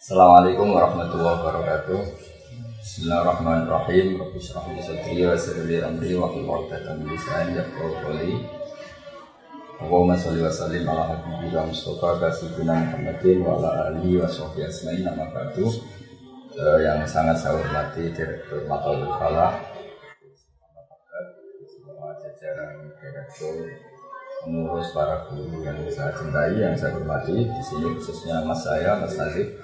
Assalamualaikum warahmatullahi wabarakatuh. Bismillahirrahmanirrahim. Rabbi shrah li sadri wa yassir li amri wa hlul 'uqdatam min lisani yafqahu qawli. Allahumma shalli wa sallim ala habibika Mustafa kasibina Muhammadin wa ala alihi wa sahbihi asma'in nama ba'du. Eh, yang sangat saya hormati Direktur Matalul Falah semua jajaran direktur pengurus para guru yang saya cintai yang saya hormati di sini khususnya mas saya Mas Nazif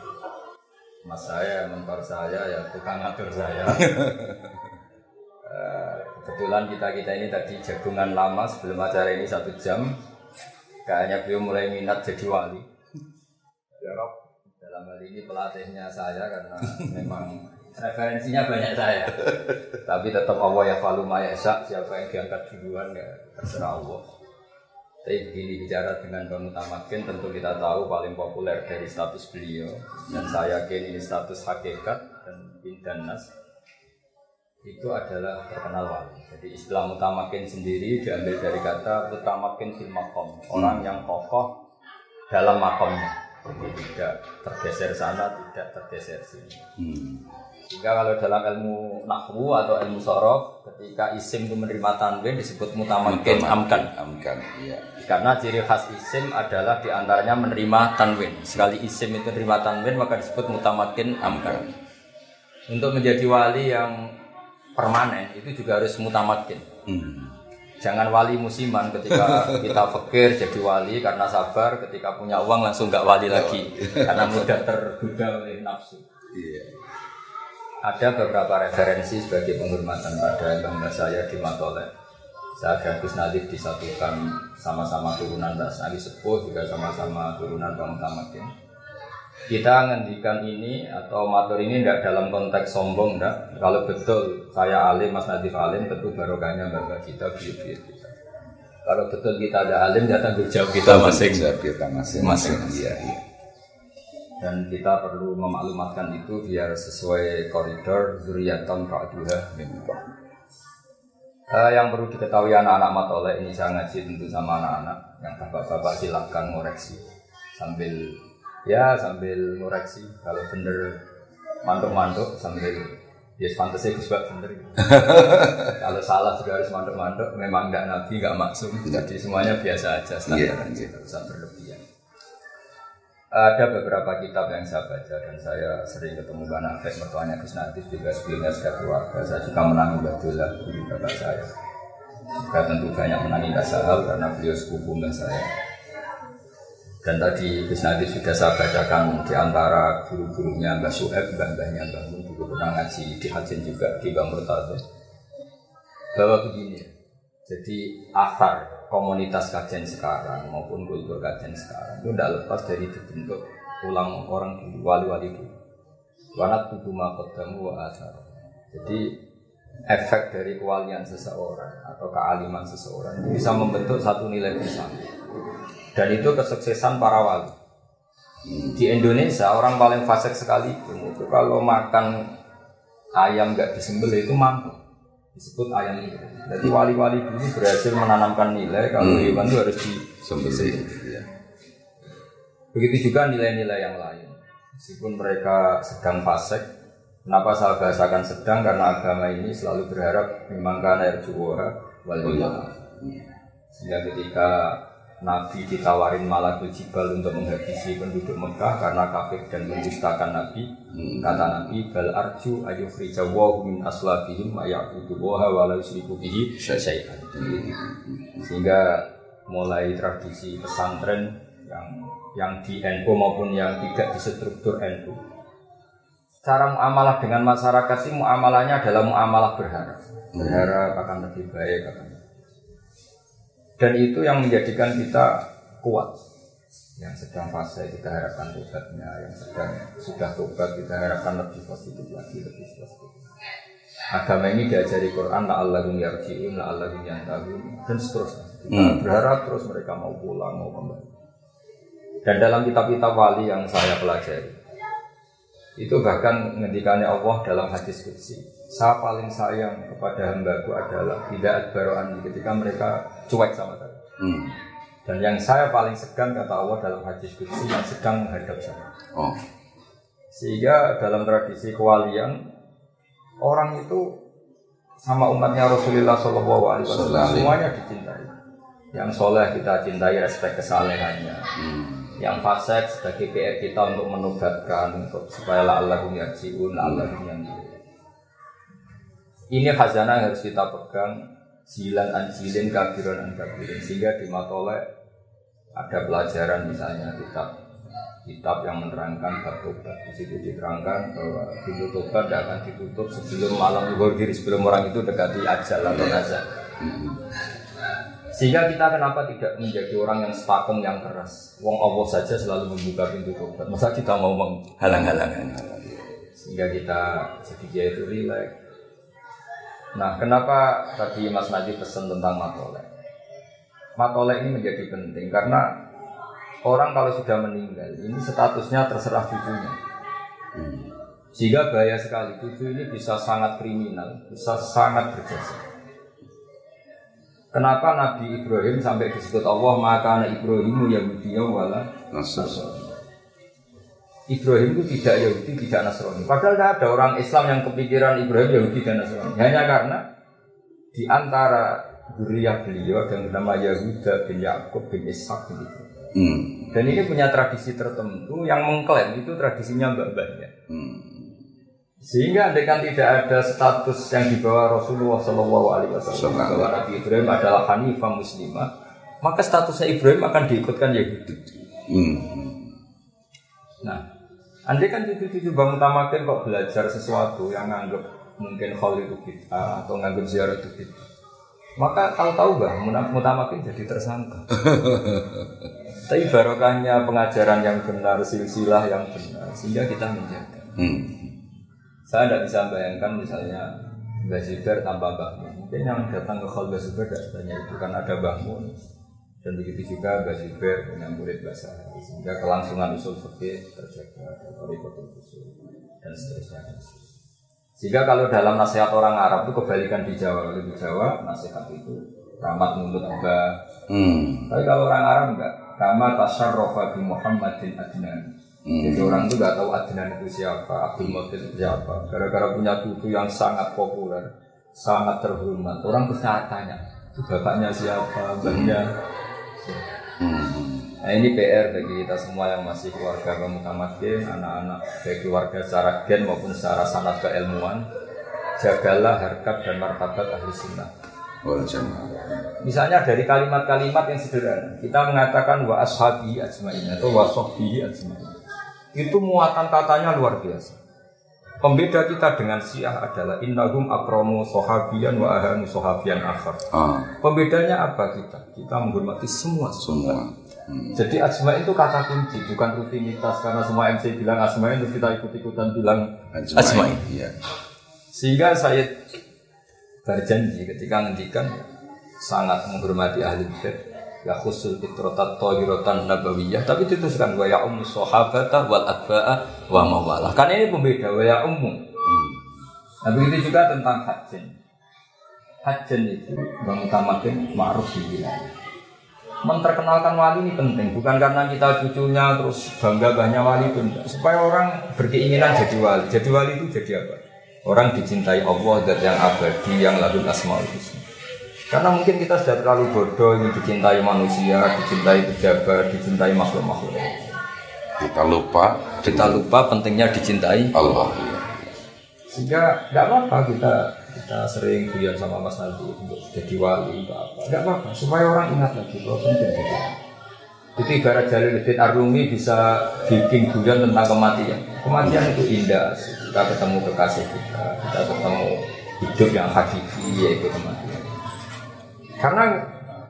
mas saya, mentor saya, ya tukang ngatur saya. Eh, kebetulan kita kita ini tadi jagungan lama sebelum acara ini satu jam. Kayaknya beliau mulai minat jadi wali. Ya Rob. Dalam hal ini pelatihnya saya karena memang referensinya banyak saya. Tapi tetap Allah ya falu siapa yang diangkat duluan ya terserah Allah. Tapi begini bicara dengan Bang Utamakin tentu kita tahu paling populer dari status beliau dan saya yakin ini status hakikat dan bintan nas itu adalah terkenal wali. Jadi istilah mutamakin sendiri diambil dari kata mutamakin fil makom, orang yang kokoh dalam makomnya. Tidak tergeser sana, tidak tergeser sini. Hmm. Sehingga kalau dalam ilmu nahwu atau ilmu sorof, ketika isim itu menerima tanwin disebut mutamakin amkan. Amkan, iya. Karena ciri khas isim adalah di antaranya menerima tanwin. Sekali isim itu menerima tanwin maka disebut mutamakin amkan. Untuk menjadi wali yang permanen itu juga harus mutamakin. Hmm. Jangan wali musiman ketika kita fakir jadi wali karena sabar, ketika punya uang langsung nggak wali lagi karena mudah tergoda oleh nafsu. Iya ada beberapa referensi sebagai penghormatan pada bangga saya di Matole. Saya dan Gus Nadif disatukan sama-sama turunan Mbak Sari Sepuh juga sama-sama turunan Bang Tamakin. Kita ngendikan ini atau matur ini tidak dalam konteks sombong, enggak. Kalau betul saya alim, Mas Nadif alim, tentu barokahnya bangga kita, biar kita. Kalau betul kita ada alim, ya tanggung jawab kita masing. Kita masing-masing. Iya, iya dan kita perlu memaklumatkan itu biar sesuai koridor zuriatan ba'duha min uh, yang perlu diketahui anak-anak matoleh ini saya ngaji tentu sama anak-anak. Yang bapak-bapak silahkan ngoreksi. Sambil ya sambil ngoreksi. Kalau bener mantuk-mantuk sambil ya pantas sih bener. Kalau salah juga harus mantuk-mantuk. Memang nggak nabi nggak maksum. Jadi semuanya biasa aja standar yeah, yeah. usah berlebihan ada beberapa kitab yang saya baca dan saya sering ketemu Mbak Nafek, mertuanya Gus Natif juga sebelumnya sudah keluarga. Saya juga menangi Badullah, guru bapak saya. Juga tentu banyak menangi Mbak Sahal karena beliau sepupu Mbak saya. Dan tadi Gus Natif sudah saya bacakan di antara guru-gurunya Mbak Sueb, mbah-mbahnya Mbak Mun juga pernah ngaji di Hajin juga di Bang Murtado. Bahwa begini, jadi akar komunitas kajian sekarang maupun kultur kajian sekarang itu tidak lepas dari dibentuk ulang orang dulu, wali-wali dulu. Wanat tubuh makodamu wa asar. Jadi efek dari kewalian seseorang atau kealiman seseorang bisa membentuk satu nilai besar. Dan itu kesuksesan para wali. Di Indonesia orang paling fasik sekali itu kalau makan ayam nggak disembelih itu mampu disebut ayam itu. Jadi wali-wali dulu berhasil menanamkan nilai kalau hmm. hewan itu harus disembelih. Ya. Begitu juga nilai-nilai yang lain. Meskipun mereka sedang fasik, kenapa saya bahasakan sedang karena agama ini selalu berharap memang karena air juwara wal Sehingga ketika Nabi ditawarin malakul jibal untuk menghabisi penduduk Mekah karena kafir dan mendustakan Nabi. Hmm. Kata Nabi, bal arju ayu frijawahu min aslabihim ma'yakudu waha wa la yusriku bihi syai'an. Sehingga mulai tradisi pesantren yang yang di NU maupun yang tidak di struktur NU. Cara muamalah dengan masyarakat sih muamalahnya adalah muamalah berharap. Berharap akan lebih baik, akan dan itu yang menjadikan kita kuat. Yang sedang fase kita harapkan tobatnya, yang sedang sudah tobat kita harapkan lebih positif lagi, lebih positif. Agama ini diajari Quran, la Allahum yarji'un, la Allahum yantahun, dan seterusnya. Kita hmm. berharap terus mereka mau pulang, mau kembali. Dan dalam kitab-kitab wali yang saya pelajari, itu bahkan ngendikannya Allah dalam hadis kudsi saya paling sayang kepada hambaku adalah tidak adbaroan ketika mereka cuek sama saya hmm. dan yang saya paling segan kata Allah dalam hadis kudsi yang sedang menghadap saya oh. Sehingga dalam tradisi kewalian orang itu sama umatnya Rasulullah Shallallahu Alaihi Wasallam semuanya dicintai. Yang soleh kita cintai respect kesalehannya. Hmm. Yang fasik sebagai PR kita untuk menugatkan untuk supaya Allah punya yarjiun, Allah yang Ini khazanah yang harus kita pegang Jilan anjilin kabiron an kabirin Sehingga di matolek ada pelajaran misalnya kitab kitab yang menerangkan bab tobat. Di situ diterangkan bahwa pintu tobat tidak akan ditutup sebelum malam zuhur diri sebelum orang itu dekati ajal atau nazar. Sehingga kita kenapa tidak menjadi orang yang stakung yang keras? Wong Allah saja selalu membuka pintu tobat. Masa kita mau menghalang-halangan? Sehingga kita dia itu rileks. Nah, kenapa tadi Mas Nadi pesan tentang matolek? Matolek ini menjadi penting karena orang kalau sudah meninggal ini statusnya terserah cucunya. Sehingga bahaya sekali cucu ini bisa sangat kriminal, bisa sangat berjasa. Kenapa Nabi Ibrahim sampai disebut Allah maka anak Ibrahimu Yahudi wala Nasrani. Ibrahim itu tidak Yahudi, tidak Nasrani. Padahal tidak ada orang Islam yang kepikiran Ibrahim Yahudi dan Nasrani. Hanya karena di antara duriah beliau yang bernama Yahuda bin Yakub bin Ishak bin Ibrahim. Hmm. Dan ini punya tradisi tertentu yang mengklaim itu tradisinya mbak-mbaknya. Hmm. Sehingga andaikan tidak ada status yang dibawa Rasulullah Shallallahu Alaihi Wasallam bahwa Nabi Ibrahim adalah Hanifah Muslimah, maka statusnya Ibrahim akan diikutkan Yahudi. Hmm. Nah, andai kan cucu-cucu bang utamakan kok belajar sesuatu yang nganggap mungkin hal itu kita atau nganggap ziarah itu kita, maka tahu-tahu bah mutamakin jadi tersangka. Tapi barokahnya pengajaran yang benar, silsilah yang benar, sehingga kita menjaga. Hmm. Saya tidak bisa bayangkan misalnya Mbak Ziber tanpa Mbak Mungkin yang datang ke Khol Mbak Ziber tidak sebanyak itu karena ada Mbak Dan begitu juga Mbak Ziber punya murid bahasa Sehingga kelangsungan usul fikih terjaga dari usul dan seterusnya. Sehingga kalau dalam nasihat orang Arab itu kebalikan di Jawa, kalau di Jawa nasihat itu ramah mulut juga. Hmm. Tapi kalau orang Arab enggak, Kama tasarrofa bi Muhammadin Adnan. Hmm. Jadi orang itu nggak tahu Adnan itu siapa, Abdul Muttalib itu siapa. Gara-gara punya cucu yang sangat populer, sangat terhormat. Orang terus tanya, itu bapaknya siapa, mbaknya. Hmm. Nah ini PR bagi kita semua yang masih keluarga gen, anak-anak baik keluarga secara gen maupun secara sanat keilmuan, jagalah harkat dan martabat ahli sunnah. Misalnya dari kalimat-kalimat yang sederhana, kita mengatakan wa ashabi ajmain atau wa sahbihi ajmain. Itu muatan katanya luar biasa. Pembeda kita dengan Syiah adalah innahum akromu sohabian wa ahanu sohabian akhar. Ah. Pembedanya apa kita? Kita menghormati semua semua. Hmm. Jadi asma itu kata kunci, bukan rutinitas karena semua MC bilang asma itu kita ikut-ikutan bilang asma. Iya. Sehingga saya berjanji ketika ngendikan sangat menghormati ahli bait ya khusul fitrotat tohirotan nabawiyah. Tapi dituliskan wa ya ummu sahabata wal adba'a wa mawalah. Kan ini pembeda wa ya ummu. Hmm. nah begitu juga tentang hajin hajin itu mengutamakan ma'ruf di wilayah. Menterkenalkan wali ini penting. Bukan karena kita cucunya terus bangga banyak wali itu supaya orang berkeinginan jadi wali. Jadi wali itu jadi apa? Orang dicintai Allah dan yang abadi yang lalu asmaul husna. Karena mungkin kita sudah terlalu bodoh ingin dicintai manusia, dicintai pejabat, dicintai makhluk-makhluk. Kita lupa, kita lupa pentingnya dicintai Allah. Sehingga tidak apa-apa kita kita sering guyon sama Mas Nabi untuk jadi wali, apa Tidak apa-apa, supaya orang ingat lagi bahwa penting jadi Itu ibarat Jalaluddin Arumi bisa bikin guyon tentang kematian. Kematian itu indah, kita ketemu kekasih kita, kita ketemu hidup yang hakiki yaitu kematian. Karena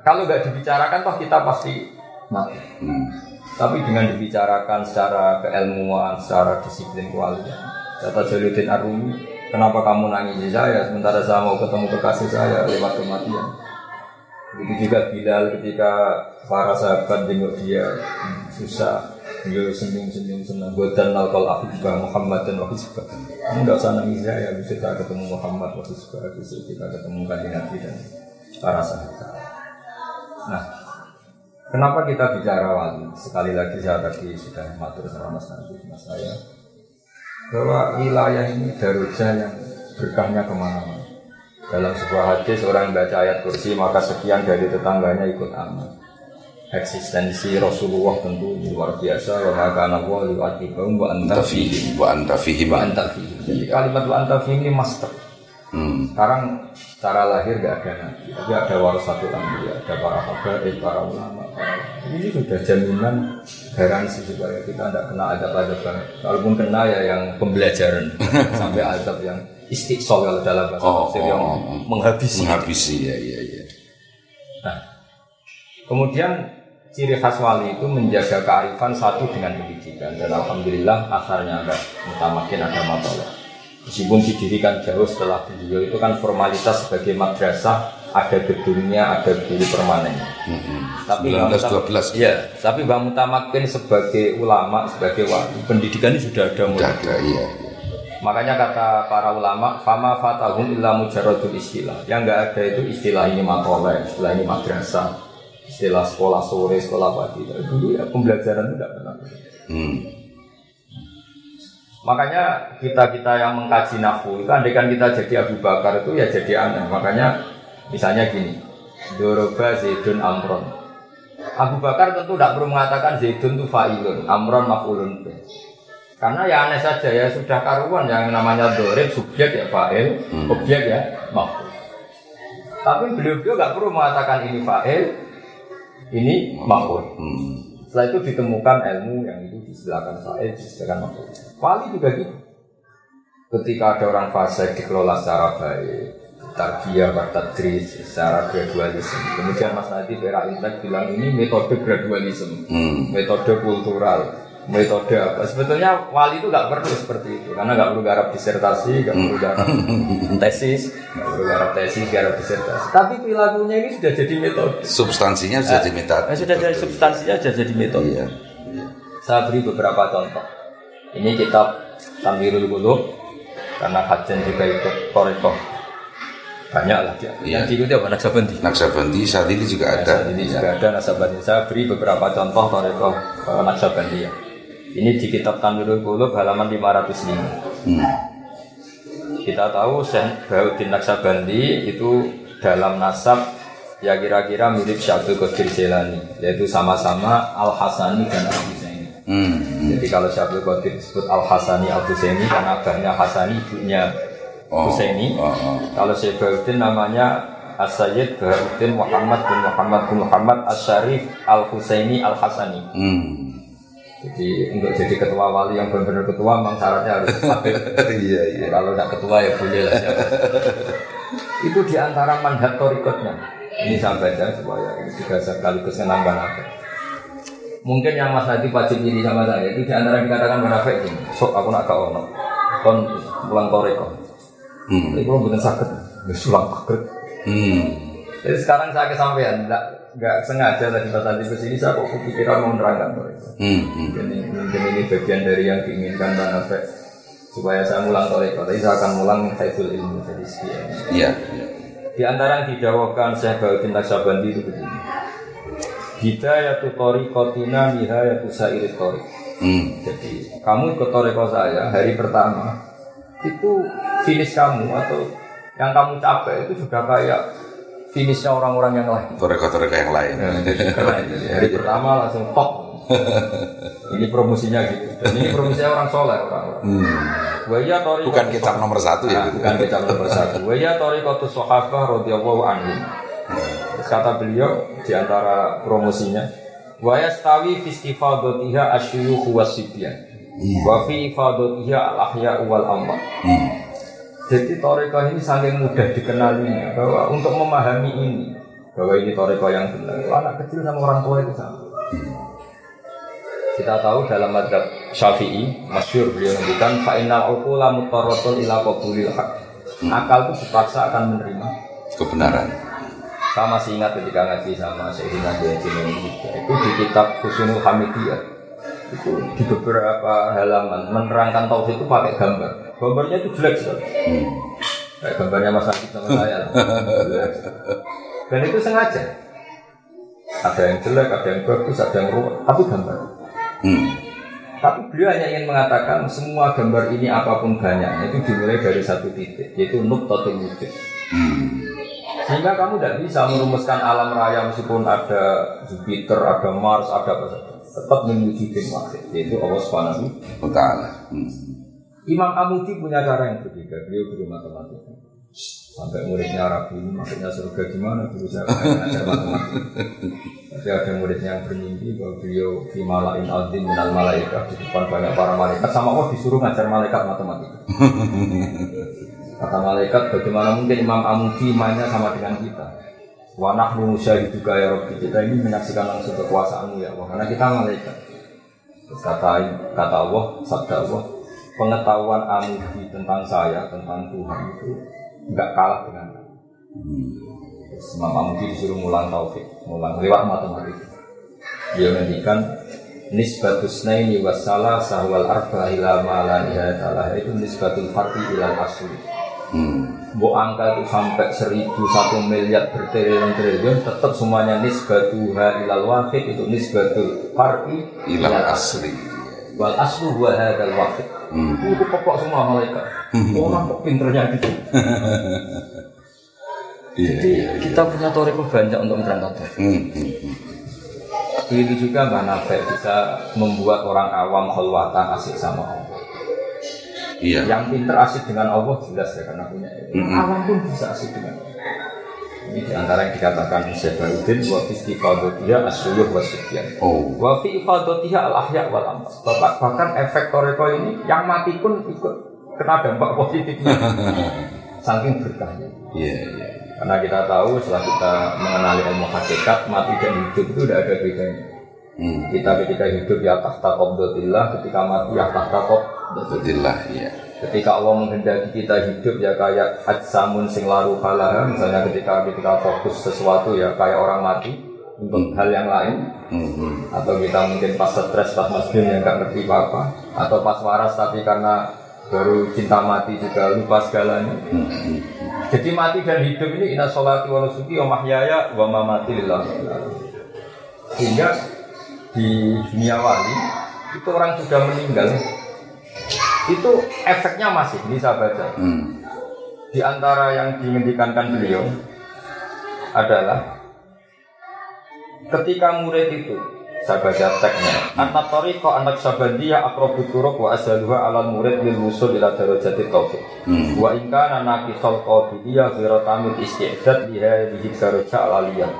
kalau nggak dibicarakan toh kita pasti mati. Hmm. Tapi dengan dibicarakan secara keilmuan, secara disiplin kualitas. Kata Jaludin Arumi, kenapa kamu nangis saya sementara saya mau ketemu kekasih saya lewat kematian? Begitu juga Bilal ketika para sahabat jenguk dia susah Beliau senyum-senyum senang Buatan nalkal ahibah Muhammad dan wahisbah Enggak usah nangis ya Bisa kita ketemu Muhammad wahisbah Bisa kita ketemu kanji Nabi dan para sahabat Nah Kenapa kita bicara wali? Sekali lagi saya tadi sudah matur sama Mas Nabi, Mas saya bahwa wilayah ini darujah yang berkahnya ke mana-mana. Dalam sebuah hadis orang baca ayat kursi maka sekian dari tetangganya ikut aman. Eksistensi Rasulullah tentu luar biasa wa maka wa liwatibahum wa anta fihim wa anta fihim wa anta fihim. Jadi kalimat wa anta fihim ini master. Hmm. Sekarang secara lahir gak ada nabi, tapi ada warasatul anbiya, ada para habaib, para ulama. Para... Ini sudah jaminan garansi supaya kita tidak kena adab-adab banget. Kalaupun kena ya yang pembelajaran sampai adab yang istiqsal kalau dalam bahasa Oh, tafsir yang oh, oh. menghabisi. menghabisi ya ya ya. Nah, kemudian ciri khas wali itu menjaga kearifan satu dengan pendidikan dan alhamdulillah asarnya ada mutamakin ada matola. Meskipun didirikan jauh setelah beliau itu kan formalitas sebagai madrasah ada gedungnya, ada guru permanen. Mm-mm. Tapi Bang 19 Mutam- 12 Iya, tapi Bang Mutamakin sebagai ulama, sebagai wali, pendidikan ini sudah ada mulai. ada iya. Makanya kata para ulama, fama fatahum illa mujaradul istilah. Yang enggak ada itu istilah ini makola, istilah ini madrasah, istilah sekolah sore, sekolah pagi. Dulu ya pembelajaran itu tidak pernah. Hmm. Makanya kita-kita yang mengkaji nahu itu andaikan kita jadi Abu Bakar itu ya jadi aneh. Makanya misalnya gini, Doroba Zaidun Amron. Abu Bakar tentu tidak perlu mengatakan Zaidun itu fa'ilun, Amron maf'ulun. Karena ya aneh saja ya sudah karuan yang namanya dorib subjek ya fa'il, Hmm. objek ya maf'ul. Tapi beliau-beliau nggak perlu mengatakan ini fa'il, ini maf'ul. Hmm. Setelah itu ditemukan ilmu yang itu disediakan fa'il, disediakan makhluk. Wali juga gitu. Ketika ada orang fase dikelola secara baik, tarbiyah, tadris, secara gradualisme. Kemudian Mas Nadi Pera Intek bilang ini metode gradualisme, Hmm. metode kultural, metode apa. Sebetulnya wali itu nggak perlu seperti itu, karena nggak perlu garap disertasi, nggak perlu garap tesis, nggak perlu garap tesis, garap disertasi. Tapi perilakunya ini sudah jadi metode. Substansinya sudah diminta. Eh, sudah jadi substansinya sudah jadi metode. Iya. Saya beri beberapa contoh. Ini kitab Tanwirul Qulub karena Hajan juga ikut Toriko. Banyak lah dia. Iya. Yang diikuti apa Naksabandi. Naksabandi saat ini juga ada. Ini juga ada Naksabandi. Saya beri beberapa contoh Toriko eh, Naksabandi ya. Ini di kitab Tanwirul Qulub halaman 505. Hmm. Kita tahu Syekh Bahuddin Naksabandi itu dalam nasab ya kira-kira mirip Syabdul Qadir Jailani yaitu sama-sama Al Hasani dan Al Husaini. Hmm. Jadi kalau Syabdul Qadir disebut Al Hasani Al Husaini karena abahnya Hasani ibunya Oh, Husaini. oh, oh. Kalau Syekh Bahuddin namanya As-Sayyid Bahuddin Muhammad bin Muhammad bin Muhammad As-Syarif Al Husaini Al Hasani. Hmm. Jadi untuk jadi ketua wali yang benar-benar ketua memang syaratnya harus stabil. Iya iya. Kalau tidak ketua ya boleh lah siapa. Itu di antara mandat torikotnya. Ini saya baca supaya ini juga sekaligus menambah apa. Mungkin yang Mas Nadi wajib ini sama saya itu di antara yang dikatakan munafik ini. Sok aku nak kau ono. Kon pulang toriko. Hmm. Ini kalau bukan sakit. Sulang sakit. Hmm. Jadi sekarang saya kesampaian, enggak, enggak sengaja tadi pas tadi ke sini saya kok kepikiran mau menerangkan toriko. Hmm. hmm. Mungkin ini, mungkin ini bagian dari yang diinginkan Bang Afek supaya saya mulang toriko. Tapi saya akan mulang haiful ilmu jadi sekian. Iya. iya. Di antara yang didawakan Syekh Bahuddin Naksabandi itu begini. Hidayatu torikotina nihayatu sairit torik. Hmm. Jadi kamu ikut toriko saya hari pertama itu finish kamu atau yang kamu capai itu sudah kayak finishnya orang-orang yang lain. Toreko-toreko yang lain. Ya, jadi keren. Jadi hari pertama langsung top. ini promosinya gitu. Dan ini promosinya orang soleh orang-orang. Hmm. Waya tori Bukan kitab nomor satu ya. Nah, bukan kitab nomor satu. Waya tori kotus sahabah radhiyallahu anhum. Terus kata beliau di antara promosinya, Waya stawi fistifadatiha asyuyukh wasibyan. Wa fi ifadatiha al-ahya wal amwat. Hmm. Jadi toriko ini saking mudah dikenalinya bahwa untuk memahami ini bahwa ini toriko yang benar, anak kecil sama orang tua itu sama. Kita tahu dalam madhab syafi'i, masyur beliau menunjukkan fa'inal uqula mutarratun ila qabulil haq. Akal itu dipaksa akan menerima. Kebenaran. Saya masih ingat ketika ngaji sama Sayyidina Jajin itu di kitab Husnul Hamidiyah itu di beberapa halaman menerangkan tauhid itu pakai gambar. Gambarnya itu jelek sekali. Hmm. Kayak gambarnya Mas Akif sama saya. Dan itu sengaja. Ada yang jelek, ada yang bagus, ada yang ruwet, tapi gambar. Hmm. Tapi beliau hanya ingin mengatakan semua gambar ini apa pun banyaknya itu dimulai dari satu titik, yaitu nuktatul wujud. Hmm. Sehingga kamu tidak bisa merumuskan alam raya meskipun ada Jupiter, ada Mars, ada apa saja. Tetap mewujudin wahid, yaitu Allah Subhanahu wa Ta'ala. Hmm. Imam Amudi punya cara yang berbeda. Beliau guru matematika. Sampai muridnya ragu, maksudnya surga gimana? Guru saya ngajar matematika. Tapi ada muridnya yang bermimpi bahwa beliau di malain azim minal malaikat di depan banyak para malaikat sama Allah disuruh ngajar malaikat matematika. Kata malaikat, bagaimana mungkin Imam Amudi mainnya sama dengan kita? Wanah juga ya Rabbi kita ini menyaksikan langsung kekuasaanmu ya Allah karena kita malaikat. Terus kata kata Allah, sabda Allah, pengetahuan Amudi tentang saya, tentang Tuhan itu nggak kalah dengan Terus Imam disuruh mulang taufik, mulang lewat matematika. Dia menghentikan nisbatus naini wassalah sahwal arba ila ma itu nisbatul fardi ilal asli Hmm. Bu angka itu sampai seribu satu miliar bertriliun triliun tetap semuanya nisbatuha ilal wahid itu nisbatul far'i ilal asli. Wal aslu huwa hadal wahid. Hmm. Itu pokok semua malaikat. Hmm. Orang kok pinternya gitu. yeah, Jadi yeah, yeah. kita punya toriko banyak untuk berangkat. Hmm. hmm. Begitu juga Mbak Nafek bisa membuat orang awam kholwatan asik sama Allah. Iya. Yang pinter asik dengan Allah jelas ya karena punya itu. Mm -hmm. Awam pun bisa asik dengan Allah. Ini di antara yang dikatakan Syekh Baruddin wa fi istifadatiha asyuyuh wa sufyan. Oh. Wa fi ifadatiha al ahya wal amwas. Bapak bahkan efek toreko ini yang mati pun ikut kena dampak positifnya. Saking berkahnya. Iya, yeah, iya. Yeah. Karena kita tahu setelah kita mengenali ilmu hakikat, mati dan hidup itu tidak ada bedanya. Hmm. Kita ketika hidup ya tahta qabdatillah, ketika mati ya tahta qabdatillah. Ya. Ketika Allah menghendaki kita hidup ya kayak ajsamun sing laru kalah, misalnya ketika ketika fokus sesuatu ya kayak orang mati untuk hal yang lain, hmm. atau kita mungkin pas stres pas masjid yang nggak ngerti apa apa, atau pas waras tapi karena baru cinta mati juga lupa segalanya. Hmm. Jadi mati dan hidup ini inna sholati wa nusuki wa mahyaya wa mamati lillah. Sehingga di dunia wali itu orang sudah meninggal itu efeknya masih saya. Baca hmm. di antara yang diindikankan beliau adalah ketika murid itu saya baca teksnya anak toriko anak sabandiyah akrobu turuk wa asaluha alal murid lil musul ila darajati taufik hmm. wa ingka nanaki sol qadiyah tamil isti'dad liha bihi daraja alaliyah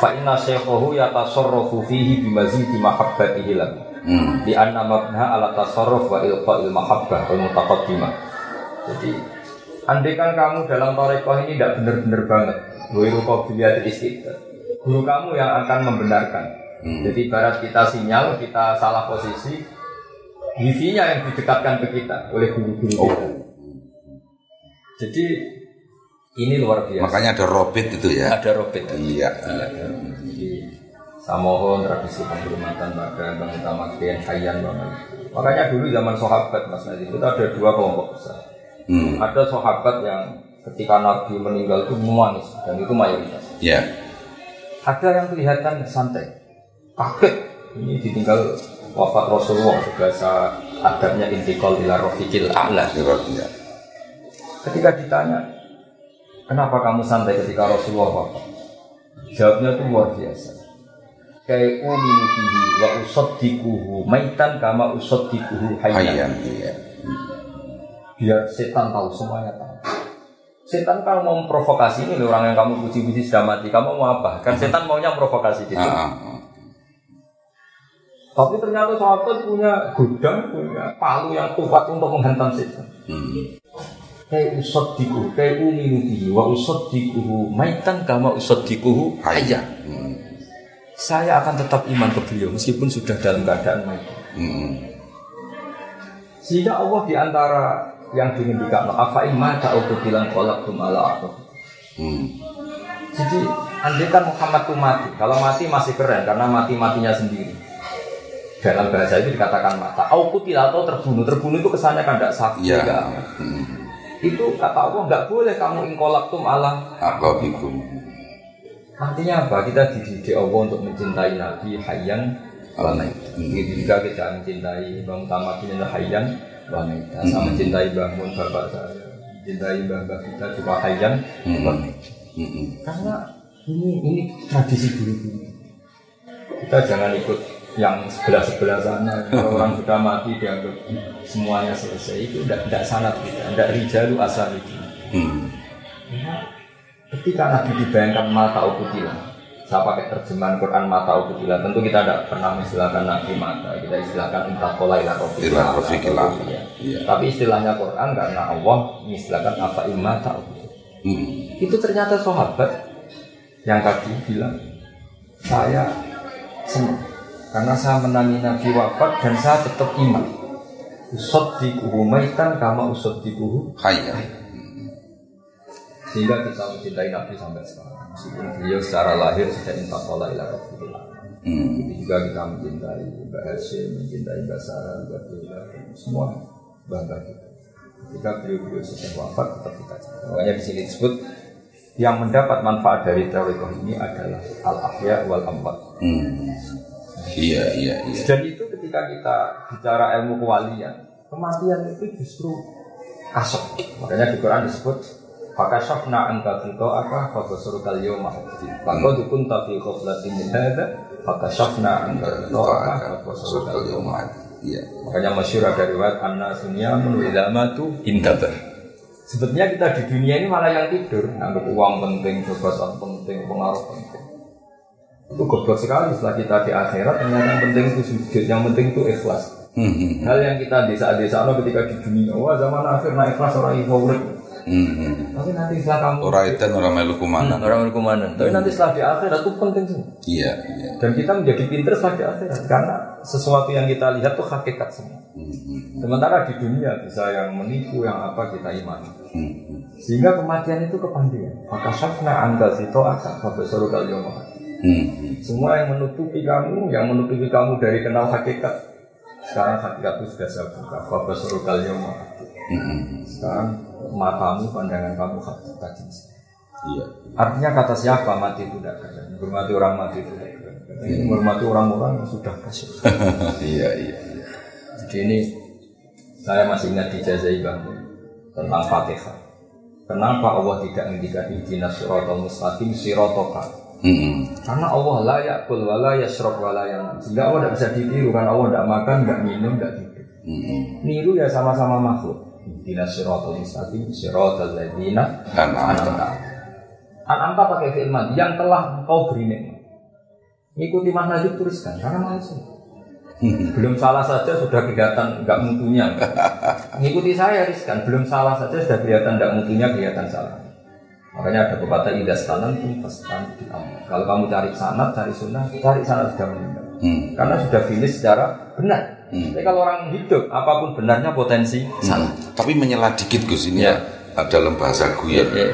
fa inna syekhahu yatasarrafu fihi bimazidi mahabbatihi lahu hmm. di anna mabna ala tasarruf wa ilqa'il mahabbah wal mutaqaddimah jadi andai kan kamu dalam tarekoh ini tidak benar-benar banget Wiru qabiliyat istiqdad guru kamu yang akan membenarkan hmm. jadi barat kita sinyal kita salah posisi wifi-nya yang didekatkan ke kita oleh guru-guru oh. kita jadi ini luar biasa. Makanya ada robit itu ya. Ada robit. Iya. iya. Jadi saya mohon tradisi penghormatan pada Bang Utama Kian Hayyan Bang. Makanya dulu zaman sahabat Mas Nabi itu ada dua kelompok besar. Hmm. Ada sahabat yang ketika Nabi meninggal itu menangis dan itu mayoritas. Iya. Yeah. Ada yang kelihatan santai, kaget. Ini ditinggal wafat Rasulullah bahasa adabnya intikal ila rofiqil a'la. Iya. Ketika ditanya, Kenapa kamu santai ketika Rasulullah wafat? Jawabnya itu luar biasa. Kayak uminu fihi wa usaddikuhu maitan kama usaddikuhu hayyan. Iya. Biar setan tahu semuanya tahu. Setan kalau mau memprovokasi ini orang yang kamu puji-puji sudah mati, kamu mau apa? Kan setan maunya provokasi gitu. Ah, ah, ah. Tapi ternyata sahabat punya gudang, punya palu yang kuat untuk menghantam setan. Hmm kai usaddiku kai uminu bihi wa usaddiquhu maitan kama usaddiquhu hayya hmm. Saya akan tetap iman ke beliau meskipun sudah dalam keadaan mati hmm. sehingga Allah di antara yang dingendikan apa imma ta'utu bilang kolak ala aku hmm. jadi andai kan Muhammad itu mati kalau mati masih keren karena mati-matinya sendiri dalam bahasa itu dikatakan mata. Aku tidak tahu terbunuh. Terbunuh itu kesannya kan tidak sakit. Ya. Hmm itu kata Allah nggak boleh kamu ingkolaktum Allah akabikum artinya apa kita dididik Allah untuk mencintai Nabi hayyan Begitu juga kita mencintai Bang Tamat bin Hayyan wanita. Saya mencintai Mbah Mun bapak saya. Mencintai Mbah kita juga Hayyan. Karena ini ini tradisi dulu. Kita jangan ikut yang sebelah sebelah sana. Kalau orang sudah mati dianggap semuanya selesai itu tidak tidak sanat kita, tidak rijalu asal itu. Mm. Ketika Nabi dibayangkan mata ukutilah, saya pakai terjemahan Quran mata ukutilah. Tentu kita tidak pernah mengistilahkan Nabi mata, kita istilahkan intakola ila rofiqil Ila a'la, rofiqil atau a'la. iya. Iya. Tapi istilahnya Quran karena Allah mengistilahkan apa imata ukutilah. Mm. Itu ternyata sahabat yang tadi bilang saya senang karena saya menangi Nabi wafat dan saya tetap iman. Usot di maitan kama usot di Hayya. Sehingga kita mencintai Nabi sampai sekarang. Meskipun beliau secara lahir sudah intakola ila Rasulullah. Mm. Begitu juga kita mencintai Mbak Hashim, mencintai Mbak Sarah, Mbak Dula, semua bangga kita. Ketika beliau-beliau sudah wafat, tetap kita cinta. Makanya di sini disebut yang mendapat manfaat dari teorikoh ini adalah al-ahya wal amwat. Mm. Iya, iya, iya. Dan itu ketika kita bicara ilmu kewalian, kematian itu justru kasok. Makanya di Quran disebut Fakashafna anka fito aka fakasurukal yawma Maka dukun tafi khoflatin min hadha Fakashafna anka fito aka fakasurukal yawma Iya. Makanya masyur ada riwayat Anna sunyamun widamatu intabar Sebetulnya kita di dunia ini malah yang tidur Anggap uang penting, jabatan penting, pengaruh penting. Itu goblok sekali setelah kita di akhirat Ternyata yang penting itu sujud, yang penting itu ikhlas. Mm. Hal yang kita desa-desa ketika di dunia Wah zaman akhir naik ikhlas orang ibu urip Mm. Tapi nanti setelah kamu Ora edan ora melu kumanan. Orang berkumanan Tapi nanti setelah di akhirat itu penting semua Iya, iya. Dan kita menjadi pinter setelah di akhirat Karena sesuatu yang kita lihat itu hakikat semua Mm. Sementara di dunia bisa yang menipu, yang apa kita imani. Mm. Sehingga kematian itu kepandian. Maka syafna anda sito akan babasoro kalian Mm. Semua yang menutupi kamu, yang menutupi kamu dari kenal hakikat. Sekarang hakikat itu sudah saya buka. Babasoro kalian Mm. Sekarang matamu, pandangan kamu hakikat. Iya. Artinya kata siapa mati itu tidak keren. Menghormati orang mati itu tidak keren. Ini menghormati orang-orang yang sudah kasih. Iya, iya. iya. Jadi ini saya masih ingat dijazai Bang tentang Fatihah. Kenapa Allah tidak mendikan ihdina siratal mustaqim siratoka? Mm. Karena Allah la yakul wa la yashrab wa la yanam. Sehingga Allah tidak bisa ditiru karena Allah tidak makan, tidak minum, tidak tidur. Mm. Niru ya sama-sama makhluk. Ihdina siratal mustaqim siratal ladzina An'amta. an'amta. Pakai fi'il yang telah engkau beri nikmat. Ikuti Mas Najib tuliskan karena manusia. Belum salah saja sudah kelihatan nggak mutunya. Ngikuti saya riskan, belum salah saja sudah kelihatan nggak mutunya kelihatan salah. Makanya ada pepatah idah stanan pun kamu. Kalau kamu cari sanat, cari sunnah, cari sanat sudah meninggal. Mm. Karena sudah finish secara benar. Hmm. Tapi kalau orang hidup, apa pun benarnya potensi salah. Tapi menyela dikit Gus ini Ya. ya. dalam bahasa guyon. Ya,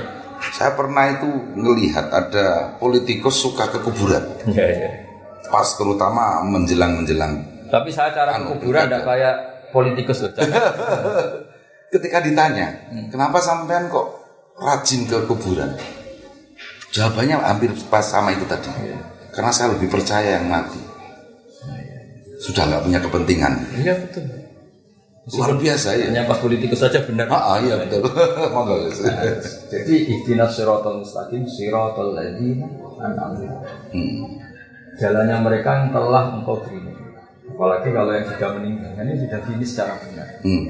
Saya pernah itu ngelihat ada politikus suka ke kuburan. ya, ya. Pas terutama menjelang-menjelang. Tapi saya cara Anu, kuburan tidak kayak politikus loh. Ketika ditanya, kenapa sampean kok rajin ke kuburan? Jawabannya hampir pas sama itu tadi. Karena saya lebih percaya yang mati. Sudah nggak punya kepentingan. Iya betul. Luar biasa ya. Hanya pas politikus saja benar. Ah, ah, iya betul. Monggo Gus. Jadi ihdinas siratal mustaqim siratal ladzina an'amta. Hmm. Jalannya mereka yang telah engkau beri. Apalagi kalau yang sudah meninggal, ini sudah finish secara benar Hmm.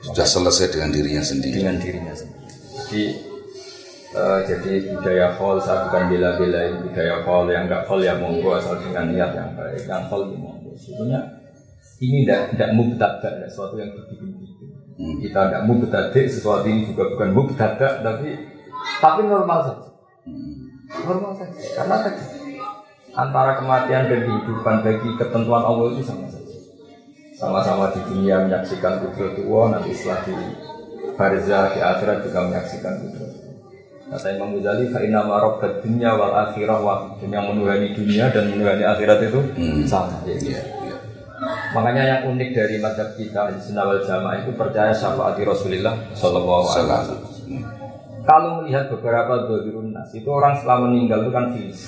Sudah selesai dengan dirinya sendiri. dengan dirinya sendiri. Jadi eh, jadi budaya khol saya bukan bela-belain budaya khol yang enggak khol ya monggo asal dengan niat yang baik yang khol ya monggo. Sebenarnya ini tidak tidak mubtada tidak sesuatu yang berbikin-bikin. Hmm. Kita tidak mubtada sesuatu ini juga bukan mubtada tapi tapi normal saja. Normal saja. Karena tadi antara kematian dan kehidupan bagi ketentuan Allah itu sama saja. Sama-sama di dunia menyaksikan kudrat Allah, nanti setelah di barzah di akhirat juga menyaksikan kudrat. Kata Imam Ghazali, fa inna ma rabbat dunya wal akhirah wa yang menuhani dunia dan menuhani akhirat itu Hmm. sama. Ya. Iya, iya. Makanya yang unik dari mazhab kita di Sunnah Jamaah itu percaya syafaat Rasulullah Shallallahu Alaihi. Wasallam. Kalau melihat beberapa dohirun nas itu orang setelah meninggal itu kan finish,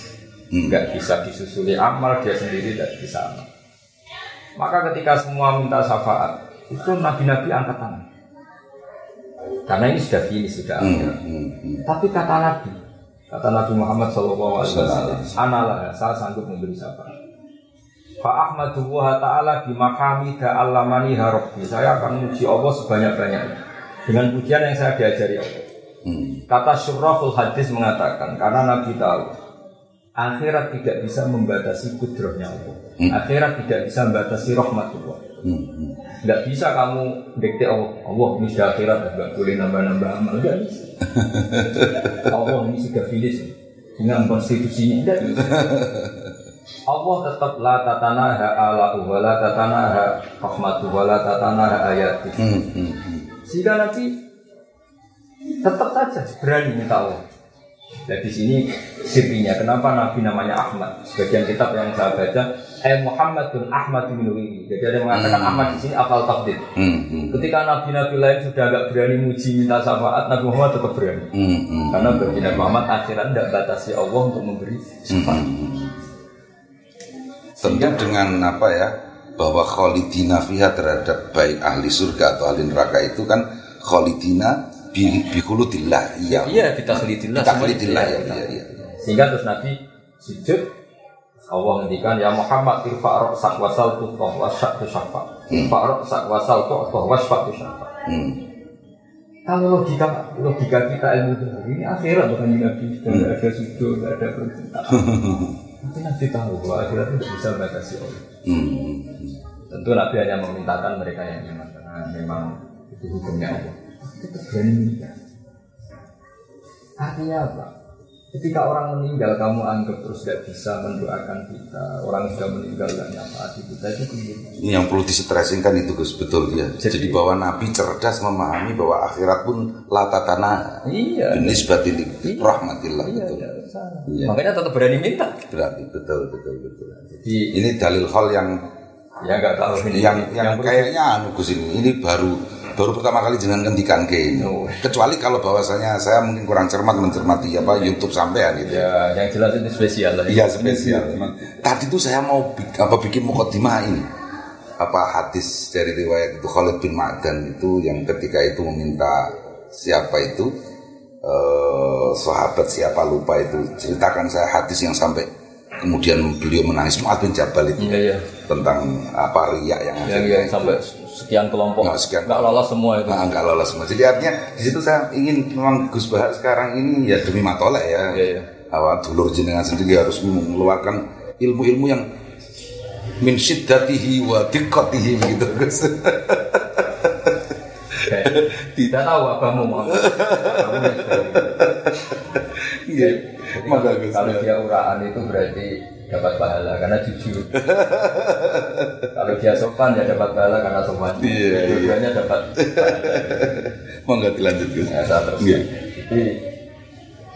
Hmm. nggak bisa disusuli amal dia sendiri tidak bisa amal. Maka ketika semua minta syafaat, itu nabi-nabi angkat tangan. Karena ini sudah finish, sudah Hmm, akhir. hmm, hmm. Tapi kata Nabi, kata Nabi Muhammad SAW, Analah, saya sanggup memberi syafaat. Fa Ahmadullah Ta'ala bimahamida allamani harabbi Saya akan memuji Allah sebanyak-banyaknya Dengan pujian yang saya diajari Allah Hmm. Kata Syurrahul Hadis mengatakan Karena Nabi tahu Akhirat tidak bisa membatasi kudrohnya Allah Akhirat tidak bisa membatasi rahmatullah Hmm, hmm. Nggak bisa kamu dikte Allah Allah ini sudah akhirat Nggak boleh nambah-nambah amal Nggak bisa Allah ini sudah finish Dengan konstitusinya Nggak bisa Allah tetap la tatanaha ala wa la tatanaha rahmatu wa la tatanaha ayati. Hmm, hmm. Sehingga nanti tetap saja berani minta Allah. Nah di sini sirinya kenapa Nabi namanya Ahmad. Sebagian kitab yang saya baca, eh Muhammadun Ahmad bin Wiri. Jadi ada yang mengatakan Ahmad di sini afal takdir. Hmm, hmm. Ketika nabi-nabi lain sudah agak berani muji minta syafaat, Nabi Muhammad tetap berani. Hmm, hmm. Karena bagi Nabi Muhammad akhirat tidak batasi Allah untuk memberi syafaat. Tentu dengan apa ya bahwa kholidina fiha terhadap baik ahli surga atau ahli neraka itu kan kholidina bi bihulutillah iya Iya, kita khlidillah. Bitakhlidillah, ya, kita- iya, iya. Sehingga terus Nabi sujud Allah ngendikan ya Muhammad irfa ra'sak wasal tu wasyak tu syafa. Irfa ra'sak wasal tu wasyak tu syafa. hmm. Kalau logika logika kita ilmu ini akhirat bukan Nabi sudah nggak ada sujud, ada perintah. Nanti Nabi tahu bahwa akhirat itu bisa batasi Allah. Hmm. Tentu Nabi hanya memintakan mereka yang iman karena memang itu hukumnya Allah. Tetap berani minta. Artinya apa? Ketika orang meninggal kamu anggap terus tidak bisa mendoakan kita Orang sudah meninggal tidak nyafaati kita itu keliru Ini yang perlu distressing kan itu Gus betul ya. Jadi, Jadi- bahwa Nabi cerdas memahami bahwa akhirat pun latatana Iya nisbatil Iya. rahmatillah Iya, betul. iya. Iya. Makanya tetap berani minta Berarti betul betul betul. Jadi Ini dalil hal yang ya nggak tahu ini yang yang perlu- kayaknya anu Gus ini ini baru baru pertama kali jenengan kendikan ke ini. Oh. Kecuali kalau bahwasanya saya mungkin kurang cermat mencermati apa YouTube sampean gitu. Ya yang jelas itu spesial lah Iya spesial. Tadi tuh saya mau apa bikin mukadimah ini apa hadis dari riwayat itu Khalid bin Ma'dan itu yang ketika itu meminta siapa itu eh, sahabat siapa lupa itu ceritakan saya hadis yang sampai kemudian beliau menangis Mu'ad bin Jabal itu Iya iya tentang apa riak yang yang sampai sekian kelompok Nggak, sekian nggak lolos semua itu Nah, enggak lolos semua. Jadi artinya di situ saya ingin memang Gus Bahar sekarang ini ya demi matolek ya. Iya, iya. Awal dulur jenengan sendiri harus mengeluarkan ilmu-ilmu yang min syiddatihi wa diqqatihi begitu Gus. tidak tahu abamu mau apa. Kamu kalau- kalau dia uraan itu berarti dapat pahala karena jujur. kalau dia sopan ya dapat pahala karena sopan. Iya, iya. Dua-duanya dapat. Monggo dilanjut Gus. Ya, saya terus. Iya. Jadi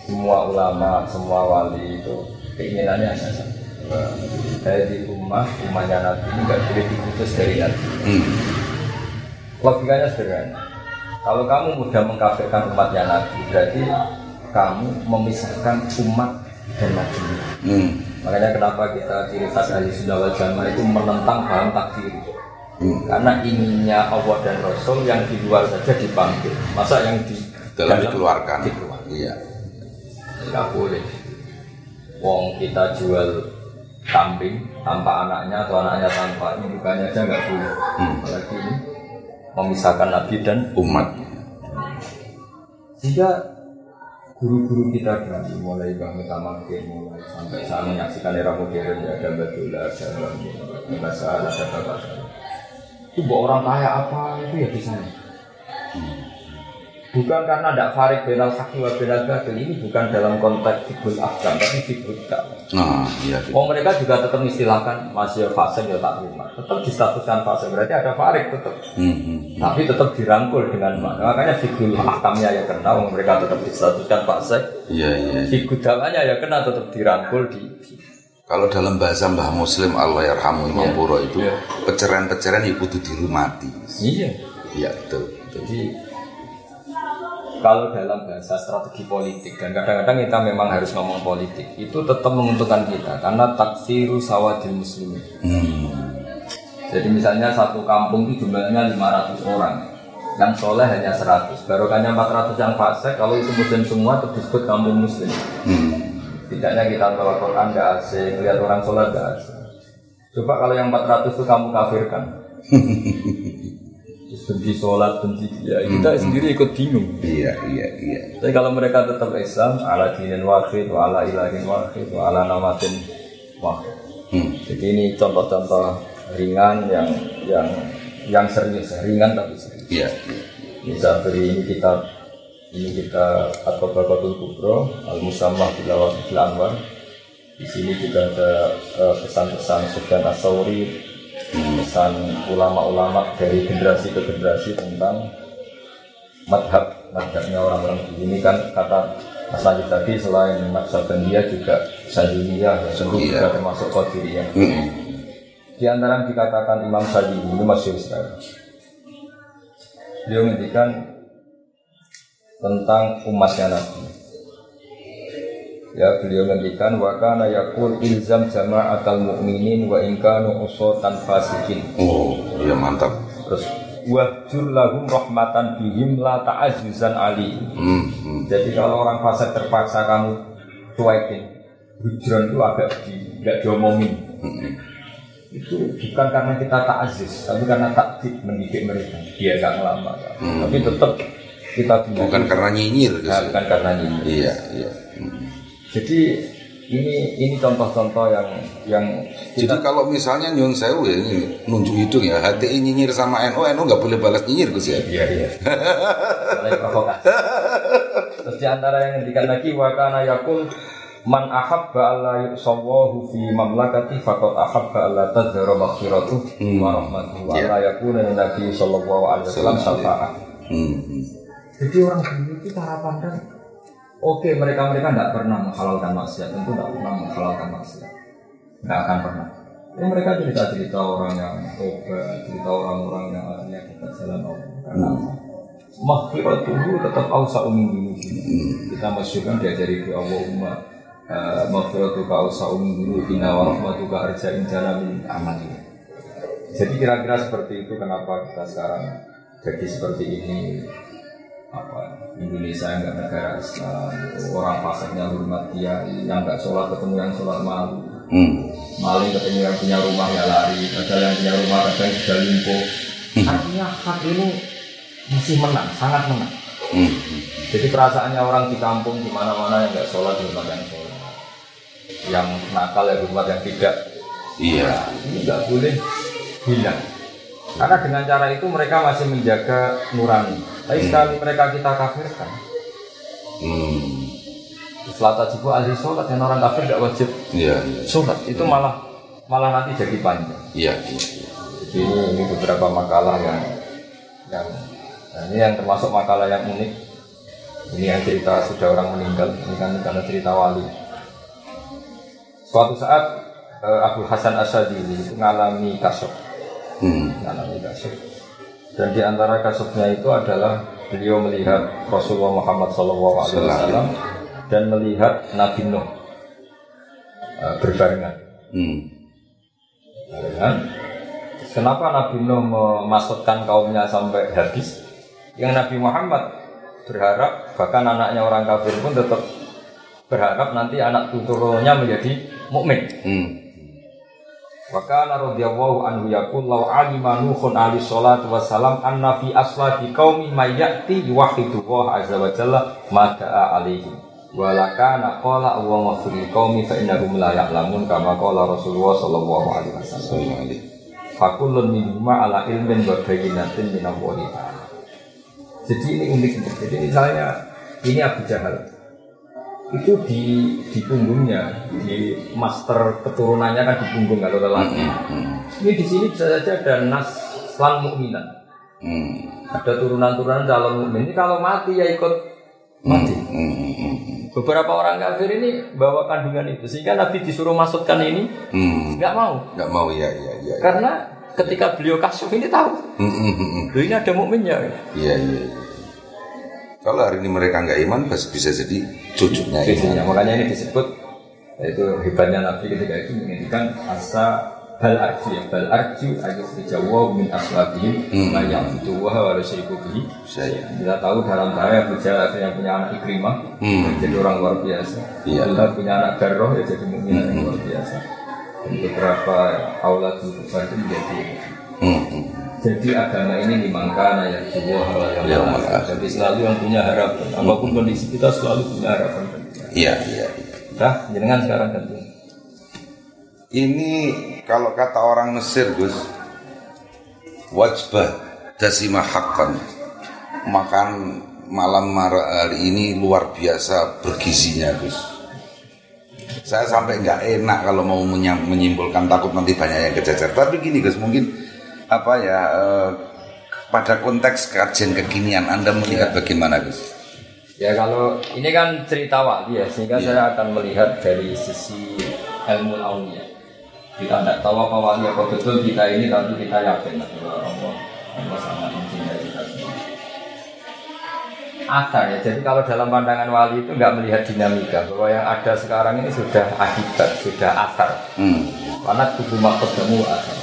semua ulama, semua wali itu keinginannya hanya satu. Bahwa Dari umat, umatnya Nabi ini nggak boleh diputus dari Nabi. Hmm. Logikanya sederhana. Kalau kamu mudah mengkafirkan umatnya Nabi, berarti kamu memisahkan umat dan Nabi. Hmm. Makanya kenapa kita ciri khas ahli sunnah wal jamaah itu menentang paham takfir. Hmm. Karena inginnya Allah dan Rasul yang di luar saja dipanggil. Masa yang di Dalam dikeluarkan. dikeluarkan. Iya. Nggak boleh. Wong kita jual kambing tanpa anaknya atau anaknya tanpa ini bukannya aja nggak boleh. Hmm. Apalagi ini memisahkan Nabi dan Umat. Sehingga guru-guru kita dulu mulai Mbah Mutamakir mulai sampai saya menyaksikan era modern ya ada Batula, ada Bahasa, ada Bapak Itu buat orang kaya apa itu ya bisa. Bukan karena tidak farik benal haki wa benal ini bukan dalam konteks fikul afgan tapi fikul dakwah. Nah, iya. Oh mereka juga tetap istilahkan masih fase ya tak terima. Tetap distatuskan fase berarti ada farik tetap. Hmm. hmm. Tapi tetap dirangkul dengan makna. Makanya fikul ahkamnya ya kena, mereka tetap distatuskan fase. Iya, iya. Fikul dakwahnya ya kena tetap dirangkul di. Kalau dalam bahasa Mbah Muslim Allah yarhamu Imam Iya. Puro itu Iya. peceran-peceran ya kudu dirumati. Iya. Iya, betul. Jadi kalau dalam bahasa strategi politik dan kadang-kadang kita memang harus ngomong politik itu tetap menguntungkan kita karena taksiru sawadil muslimin. Hmm. Jadi misalnya satu kampung itu jumlahnya 500 orang, yang soleh hanya 100, barokahnya 400 yang fasik, kalau itu muslim semua disebut kampung muslim. Hmm. Tidaknya kita bawa Quran gak asing, lihat orang sholat gak asing. Coba kalau yang 400 itu kamu kafirkan. benci sholat, benci ya kita sendiri ikut bingung. Iya, iya, iya. Tapi kalau mereka tetap Islam, ala dinin wahid, wa ala ilahin wahid, wa ala namatin wahid. Hmm. Jadi ini contoh-contoh ringan yang yang yang serius, ringan tapi serius. Iya. Bisa beri ini kita ini kita atau Bakatul Kubro Al Musammah Bila Bil Anwar. Di sini juga ada eh, pesan-pesan Sufyan Asauri, pesan ulama-ulama dari generasi ke generasi tentang madhab madhabnya orang-orang di sini kan kata Mas Najib tadi selain Naksabandia juga Sadiliyah, tentu Iya. juga termasuk Qadiriyah. Hmm. Di antara yang dikatakan Imam Sajidi ini masyhur sekali. Beliau menghentikan tentang umatnya Nabi. Ya, beliau menghentikan wa kana yaqul ilzam jama'atal mu'minin wa in kanu usatan fasikin. Oh, iya mantap. Terus wahjur lahum rahmatan bihim la ta'azzuzan ali. Hmm. hmm. Jadi kalau orang fasik terpaksa kamu cuekin, hujron itu agak di, nggak diomongin. Hmm. Itu bukan karena kita tak aziz, tapi karena taktik mendidik mereka. Dia gak ngelama, Hmm. tapi tetap kita. Bukan karena nyinyir. Nah, bukan karena ini. Iya, iya. Hmm. Jadi ini ini contoh-contoh yang yang Jadi kita kalau misalnya Nyun Sewu ya, ini nunjuk hidung ya, HTI nyinyir sama NU, NU nggak boleh balas nyinyir Gus ya. Iya iya. Provokasi. Terus di antara yang ngendikan lagi wa kana yakul man ahabba alla yusawahu fi mamlakati faqad ahabba alla tadhara maghfiratuh wa rahmatuhu wa Iya. alla yakuna nabi sallallahu alaihi wasallam syafa'ah. Hmm. hmm. Jadi orang dulu itu cara pandang Oke mereka mereka tidak pernah menghalalkan maksiat. Tentu tidak pernah menghalalkan maksiat. Nggak akan pernah. Ini mereka cerita cerita orang yang tobat cerita orang-orang yang akhirnya kita jalan Allah. Karena maghfirat dulu tetap ausa umum dulu kita masyurkan diajari di Allahumma uh, maghfiratuka ausa umum dulu inna wa rahmatuka arja injana min amali jadi kira-kira seperti itu kenapa kita sekarang jadi seperti ini apa? Indonesia yang nggak negara Islam orang pasalnya hormat dia yang nggak sholat ketemu yang sholat malu Hmm. maling ketemu yang punya rumah ya lari. Padahal yang punya rumah kadang sudah lumpuh. Artinya hak ini masih menang sangat menang. Hmm. jadi perasaannya orang di kampung di mana-mana yang nggak sholat hormat yang sholat. Yang nakal ya hormat yang tidak. Iya. ini nggak boleh hilang. Karena dengan cara itu mereka masih menjaga nurani tapi sekali mereka kita kafirkan Hmm. Selata jibu ahli sholat dan orang kafir tidak wajib Iya. iya. sholat itu malah malah nanti jadi panjang Iya. iya. jadi ini, ini beberapa makalah yang yang nah ini yang termasuk makalah yang unik ini yang cerita sudah orang meninggal ini kan karena cerita wali suatu saat eh, Abu Hasan Asyadili itu mengalami kasuf Hmm. mengalami kasuf dan di antara kasufnya itu adalah beliau melihat Rasulullah Muhammad SAW dan melihat Nabi Nuh eh, berbarengan Hmm. Kan? Kenapa Nabi Nuh memasukkan kaumnya sampai habis? Yang Nabi Muhammad berharap bahkan anaknya orang kafir pun tetap berharap nanti anak turunnya menjadi mukmin. Hmm. Maka radhiyallahu anhu yaqul law alima nuhun ali salatu wassalam anna fi aslati qaumi may ya'ti yuwahhidu Allah azza wa jalla ma da'a alaihi wa lakana qala Allahumma fil qaumi fa innahum la ya'lamun kama qala Rasulullah sallallahu alaihi wasallam. Fakulun minhuma ala ilmin wa bayinatin min Allah. Jadi ini unik. Jadi misalnya ini Abu Jahal itu di di punggungnya, di master keturunannya kan di punggung kalau lelaki. Hmm. Ini di sini bisa saja ada nas lan mukminan. Hmm. Ada turunan-turunan calon mukmin. Ini kalau mati ya ikut mati. Hmm. Hmm. Hmm. Beberapa orang kafir ini bawa kandungan itu sehingga Nabi disuruh masukkan ini Hmm. nggak mau Nggak mau ya, ya, ya. karena ketika beliau kasuf ini tahu Hmm. Hmm. Hmm. hmm. Ini ada mukminnya. Iya, iya. iya. Kalau hari ini mereka nggak iman, pasti bisa jadi cucunya iman. Makanya ini disebut yaitu hebatnya Nabi ketika itu menginginkan asa bal arju ya bal arju ayo berjawab min aslabihim Hmm. ma ya'budu wa wa yusyriku bihi Saya. kita tahu dalam Jahal ada yang punya anak Ikrimah Hmm. jadi orang luar biasa Iya. Allah punya anak Garroh ya jadi mukmin yang luar biasa dan beberapa aulat itu menjadi Hmm, hmm. Jadi agama ini dimangkana ya jiwa Ya, yang makasih. jadi selalu yang punya harapan apa pun kondisi kita selalu punya harapan Iya, iya. Dah, jenengan sekarang ganti. Ini kalau kata orang Mesir, Gus, wajbah dasima hakkan. Makan malam hari ini luar biasa bergizinya, Gus. Saya sampai nggak enak kalau mau menyimpulkan takut nanti banyak yang kececer. Tapi gini, Gus, mungkin apa ya eh, pada konteks kajian kekinian Anda melihat bagaimana, Gus? Ya kalau ini kan cerita wali ya, sehingga Iya. saya akan melihat dari sisi ilmu aulia. Kita tidak tahu apa wali apa betul kita ini, tapi kita yakin bahwa Allah, Allah sangat mencintai kita semua. Asar ya, jadi kalau dalam pandangan wali itu nggak melihat dinamika bahwa yang ada sekarang ini sudah akibat, sudah asar. Hmm, Karena tubuh makhluk kamu asar.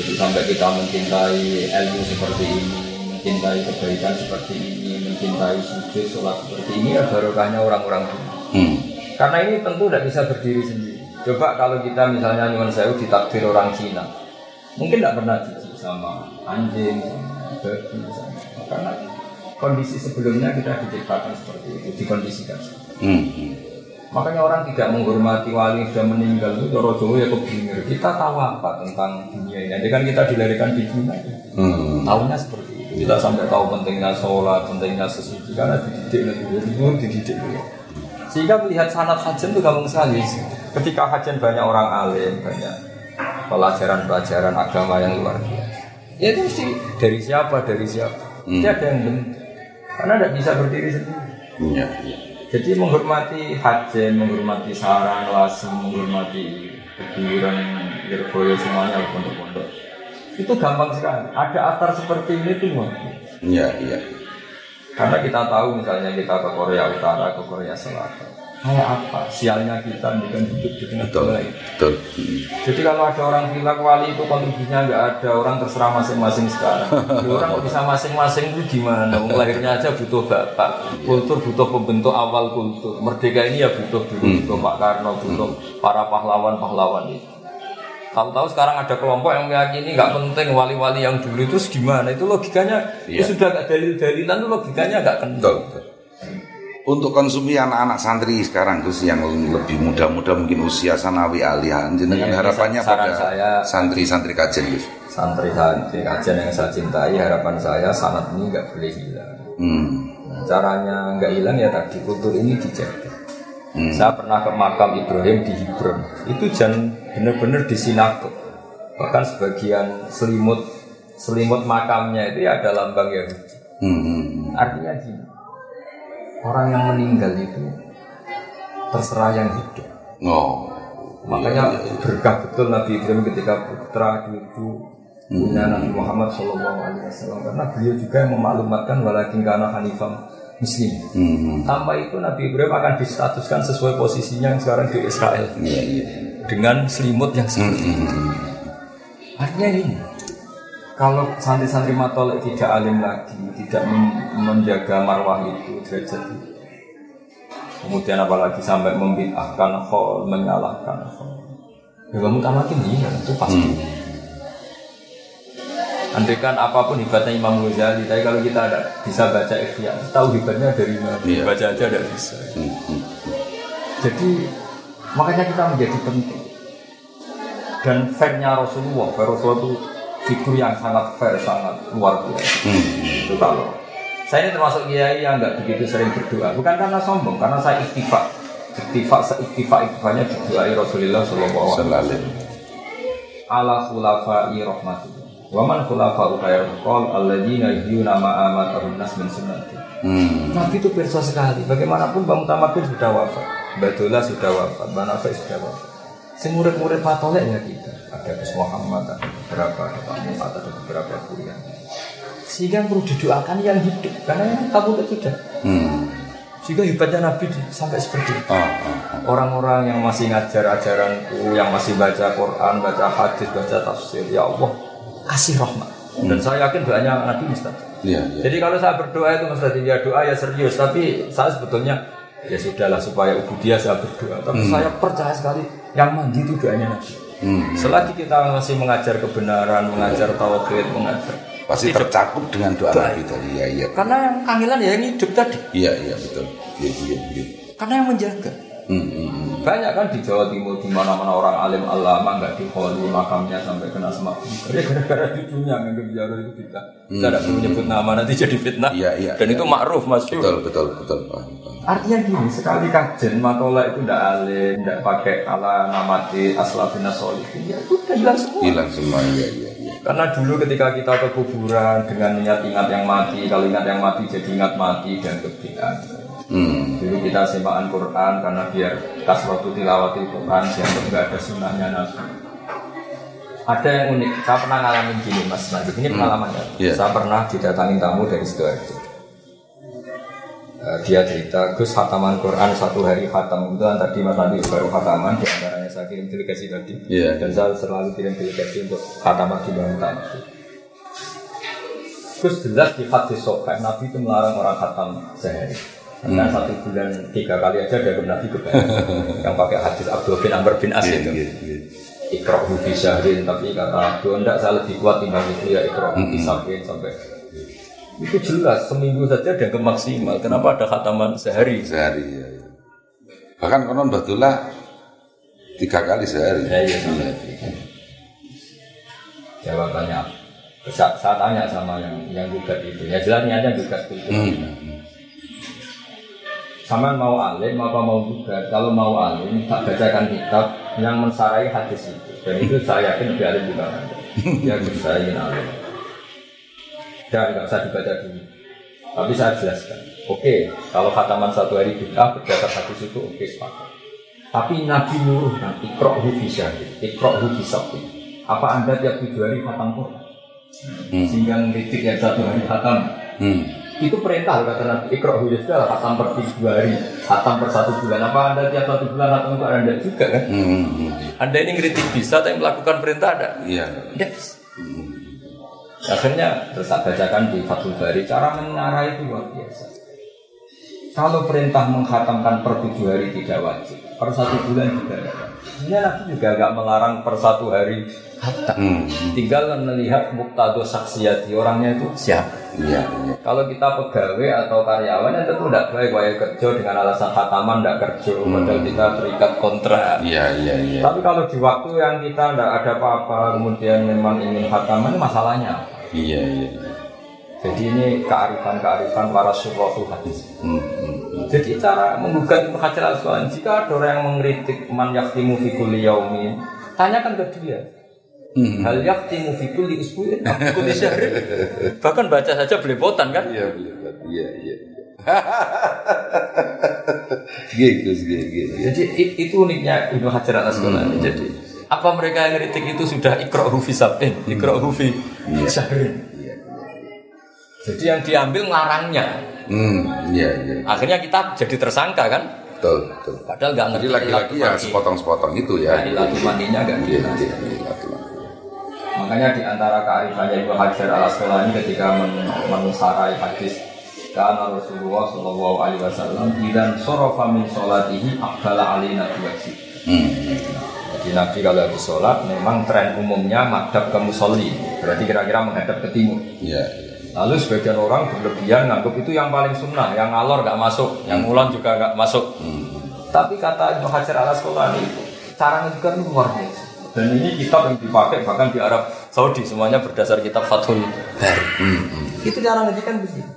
Jadi sampai kita mencintai ilmu seperti ini, mencintai kebaikan seperti ini, mencintai sujud, sholat seperti ini ya barokahnya orang-orang dulu. hmm, Karena ini tentu tidak bisa berdiri sendiri. Coba kalau kita misalnya nyuwun sewu ditakdir orang Cina, mungkin tidak pernah jijik sama anjing, sama babi, sama karena kondisi sebelumnya kita diciptakan seperti itu, dikondisikan. hmm, hmm. Makanya orang tidak menghormati wali yang sudah meninggal itu Doro Jawa ya kebingir. Kita tahu apa tentang dunia ini? Jadi kan kita dilahirkan di Cina. hmm. Tahunya seperti itu. Kita sampai tahu pentingnya sholat, pentingnya sesuci karena dididik nanti dulu dididik. Sehingga melihat sanat hajan itu gampang sekali. Ketika hajan banyak orang alim, banyak pelajaran-pelajaran agama yang luar biasa. Ya itu mesti dari siapa, dari siapa. Tidak ada yang bentuk. Karena tidak bisa berdiri sendiri. Iya, iya. Jadi menghormati hajen, menghormati sarang, lasem, menghormati kuburan, Lirboyo semuanya pondok-pondok. Itu gampang sekali. Ada atar seperti ini tuh. Iya, iya. Karena kita tahu misalnya kita ke Korea Utara, ke Korea Selatan. Kayak apa? Sialnya kita bukan hidup di tengah Betul, betul. Hmm. Jadi kalau ada orang bilang wali itu kontribusinya nggak ada, orang terserah masing-masing sekarang. Loh, orang kok bisa masing-masing itu gimana? Lahirnya aja butuh bapak, kultur butuh pembentuk awal kultur. Merdeka ini ya butuh dulu, butuh Pak Karno, butuh para pahlawan-pahlawan itu. Tahu-tahu sekarang ada kelompok yang meyakini nggak penting wali-wali yang dulu itu gimana? Itu logikanya Iya. itu sudah nggak dalil-dalilan, itu logikanya nggak kental. Untuk konsumsi anak-anak santri sekarang Gus yang lebih muda-muda mungkin usia sanawi aliyah, jenengan Iya, harapannya pada saya- santri-santri kajian Gus. Santri-santri kajian yang saya cintai, harapan saya sanat ini nggak boleh hilang. Hmm. Nah, caranya nggak hilang ya tadi kultur ini dijaga. Hmm. Saya pernah ke makam Ibrahim di Hebron. Itu jan benar-benar di sinagog. Bahkan sebagian selimut selimut makamnya itu ya ada lambang Yahudi. Hmm, hmm. Artinya gini, orang yang meninggal itu terserah yang hidup. Oh. Makanya berkah betul Nabi Ibrahim ketika putra cucu punya Nabi Muhammad Shallallahu Alaihi Wasallam karena beliau juga yang memaklumatkan walakin karena Hanifah Muslim. Hmm. Tanpa itu Nabi Ibrahim akan distatuskan sesuai posisinya yang sekarang di Israel Iya, iya. dengan selimut yang Hmm, seperti itu. hmm, hmm. Artinya ini, kalau santri-santri matolek tidak alim lagi, tidak menjaga marwah itu, derajat itu. Kemudian apalagi sampai membid'ahkan khol, menyalahkan khol. Ya kamu tamakin iya, itu pasti. Andaikan apa pun hebatnya Imam Ghazali, tapi kalau kita ada bisa baca ikhya, tahu hebatnya dari mana? Iya. Baca aja tidak bisa. Hmm, hmm. Jadi makanya kita menjadi penting. Dan fairnya Rasulullah, Rasulullah itu figur yang sangat fair, sangat luar biasa. Hmm. Itu kalau saya ini termasuk kiai yang nggak begitu sering berdoa, bukan karena sombong, karena saya iktifak, iktifak, seiktifak iktifaknya berdoa Rasulullah Shallallahu Alaihi Wasallam. Ala khulafai rahmatullah. Wa man khulafa'u khairul qol alladzina yuhyuna ma amatahum nas min sunnati. Hmm. Nabi itu perso sekali. Bagaimanapun Mbak Mutamakir sudah wafat, Mbak Dola sudah wafat, Mbak sudah wafat. Semurid-murid patolek ya kita. Ada Gus Muhammad, ada beberapa, ada Pak Muhammad, ada beberapa kuliah. Sehingga yang perlu didoakan yang hidup, karena yang kabur sudah. Hmm. Juga hebatnya Nabi sampai seperti itu. Oh, oh, oh. Orang-orang yang masih ngajar ajaranku, yang masih baca Quran, baca hadis, baca tafsir, ya Allah kasih rahmat. Dan saya yakin doanya Nabi mustahil. Iya, iya. Jadi kalau saya berdoa itu mustahil ya doa ya serius, tapi saya sebetulnya ya sudahlah supaya dia saya berdoa. Tapi saya percaya sekali yang mandi itu doanya Nabi. Hmm. Selagi kita masih mengajar kebenaran, mengajar tauhid, mengajar Pasti hidup. tercakup dengan doa Nabi tadi. Iya, iya. Karena yang kangelan ya yang hidup tadi. Iya, iya, betul. Iya, iya, iya. Karena yang menjaga. Hmm, hmm, hmm. Banyak kan di Jawa Timur di mana-mana orang alim alama nggak diholi makamnya sampai kena semak. Ya gara-gara cucunya nganggap ziarah itu fitnah. Kita tidak perlu nyebut nama nanti jadi fitnah. Iya, iya, Dan itu makruf mas. Betul, betul, betul. Artinya gini, sekali kajen matola itu tidak alim, tidak pakai ala namati aslafina solihin, ya itu udah hilang semua. Hilang semua, iya, iya, iya. Karena dulu ketika kita ke kuburan dengan niat ingat yang mati, kalau ingat yang mati jadi ingat mati dan kebiasaan. Hmm. Dulu kita semaan Quran karena biar kasrotu tilawati Quran dianggap nggak ada sunnahnya Nabi. Ada yang unik, saya pernah ngalamin gini mas Najib, ini pengalamannya. Iya. Saya pernah didatangin tamu dari Sidoarjo. Eh, dia cerita, Gus hataman Quran satu hari khatam itu kan tadi Mas Nabi baru khataman di antaranya saya kirim delegasi tadi Iya. dan saya selalu kirim delegasi untuk khataman di bawah tamu. Gus jelas di hadis sokai Nabi itu melarang orang khatam sehari. Karena Hmm. satu bulan tiga kali aja ada Nabi kebanyakan yang pakai hadis Abdul bin Amr bin As Iya, itu. iya, iya. Ikrohu fi syahrin tapi kata Abdul enggak saya lebih kuat timbang itu ya ikrohu fi Hmm. syahrin sampai itu jelas seminggu saja ada maksimal. Kenapa ada khataman sehari? Sehari, ya, ya. Bahkan konon Batullah tiga kali sehari. Ya, iya, iya. Jawabannya saya, saya tanya sama yang yang gugat itu. Ya jelas niatnya gugat itu. Hmm. Sama mau alim apa mau gugat? Kalau mau alim, tak bacakan kitab yang mensarai hadis itu. Dan itu saya yakin lebih alim juga anda. Ya saya ingin alim. Dan nggak usah dibaca dulu. Tapi saya jelaskan. Oke, kalau khataman satu hari bid'ah berdasar hadis itu oke sepakat. Tapi Nabi nyuruhkan ikrohu bisa, ikrohu bisa. Apa anda tiap tujuh hari khatam Quran? Hmm. Sehingga ngeritik yang satu hari khatam. Hmm. Itu perintah kata Nabi ya sudah khatam per dua hari Khatam per satu bulan Apa anda tiap satu bulan khatam untuk anda juga kan Hmm. hmm. Anda ini ngeritik bisa tapi melakukan perintah ada Iya. Yes Akhirnya terus saya bacakan di Fathul Bari Cara menyarai itu luar biasa Kalau perintah menghatamkan per tujuh hari tidak wajib Per satu bulan juga tidak Sebenarnya Nabi juga nggak melarang per satu hari hatam Hmm. Tinggal melihat muktado saksiyati orangnya itu siapa Iya, kalau kita pegawai atau karyawan ya tentu tidak baik wajib kerja dengan alasan khataman tidak kerja padahal kita terikat kontrak. Iya, iya, iya. Tapi kalau di waktu yang kita tidak ada apa-apa kemudian memang ingin khataman masalahnya. Iya, iya. iya. Jadi ini kearifan-kearifan para surahul hadis. Hmm. hmm. Jadi cara menggugat Hajar al jika ada orang yang mengkritik man yaktimu fi yaumin, tanyakan ke dia. Hmm. Hal yaktimu fi kulli usbu'in, fi kulli syahrin. Bahkan baca saja belepotan kan? Iya, boleh. Iya, iya. Gitu, gitu, gitu. Jadi itu uniknya Ibnu Hajar al Asqalani. Jadi apa mereka yang kritik itu sudah ikro hufi sabin, ikro hufi syahrin. Iya. Jadi yang diambil ngarangnya. Hmm, iya, iya. Akhirnya kita jadi tersangka kan? Betul, betul. Padahal nggak Jadi ngerti laki-laki ya sepotong-sepotong itu ya. Nah, ilatu mandinya nggak Iya, jelas. iya, iya, laki-laki. Makanya di antara kearifannya Ibnu Hajar al Asqalani ketika men mensarai hadis karena Rasulullah Shallallahu Alaihi Wasallam dan sorofa min solatihi akbala alina biwajib. Hmm. Jadi Nabi kalau habis sholat memang tren umumnya madhab ke musolli Berarti kira-kira menghadap ke timur Iya, iya. Lalu sebagian orang berlebihan nganggap itu yang paling sunnah Yang ngalor nggak masuk, yang ulang juga nggak masuk Hmm. Tapi kata Ibnu Hajar al Asqalani Cara itu luar biasa Dan ini kitab yang dipakai bahkan di Arab Saudi Semuanya berdasar kitab Fathul Bari Hmm. hmm. Itu cara ngejukan begini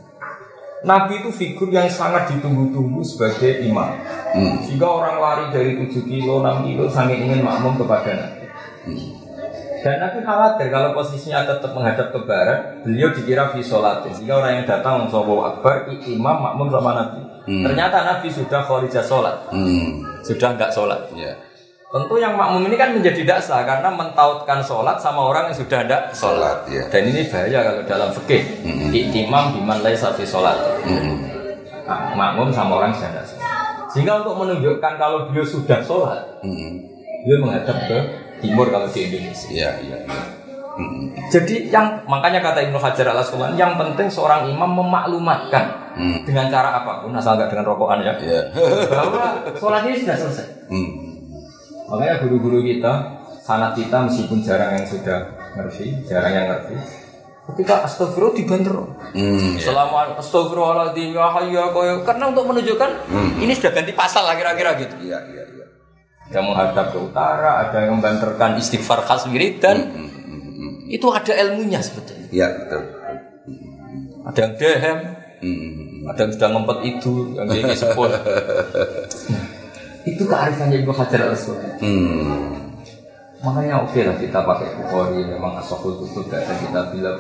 Nabi itu figur yang sangat ditunggu-tunggu sebagai imam Hmm. Sehingga orang lari dari 7 kilo, 6 kilo Sangat ingin makmum kepada Nabi dan Nabi khawatir kalau posisinya tetap menghadap ke barat, beliau dikira fi sholatin. Sehingga orang yang datang Allahu Akbar, i- imam makmum sama Nabi. Hmm. Ternyata Nabi sudah kharijah sholat, Hmm. sudah enggak sholat. Iya. Tentu yang makmum ini kan menjadi daksa karena mentautkan sholat sama orang yang sudah ada sholat. Ya. Dan ini bahaya kalau dalam fikih. Hmm. Iktimam biman laisa fi sholat. Hmm. makmum sama orang sedang tidak sholat. Sehingga untuk menunjukkan kalau beliau sudah sholat, Hmm. beliau menghadap ke timur kalau di Indonesia. Iya, iya. Hmm. Jadi yang makanya kata Ibnu Hajar al Asqalani yang penting seorang imam memaklumatkan Hmm. dengan cara apa pun asal nggak dengan rokokan ya Iya. bahwa sholat ini sudah selesai. Hmm. Makanya guru-guru kita, sanat kita meskipun jarang yang sudah ngerti, jarang yang ngerti. Ketika astagfirullah dibanter. Hmm. iya. Selama astagfirullahaladzim ya hayya koyo karena untuk menunjukkan Hmm. ini sudah ganti pasal lah kira-kira gitu. Iya, iya, iya. Ada menghadap ke utara, ada yang membanterkan istighfar khas wiridan. Hmm, hmm, hmm. Itu ada ilmunya sebetulnya. Iya, betul. Ada yang dehem, Hmm, hmm, hmm. ada yang sudah ngempet itu, yang dia sepul. Itu kearifannya Ibu Hajar al Asqalani. Hmm. Makanya oke lah kita pakai Bukhari memang asokul kutub gak ada kita bilang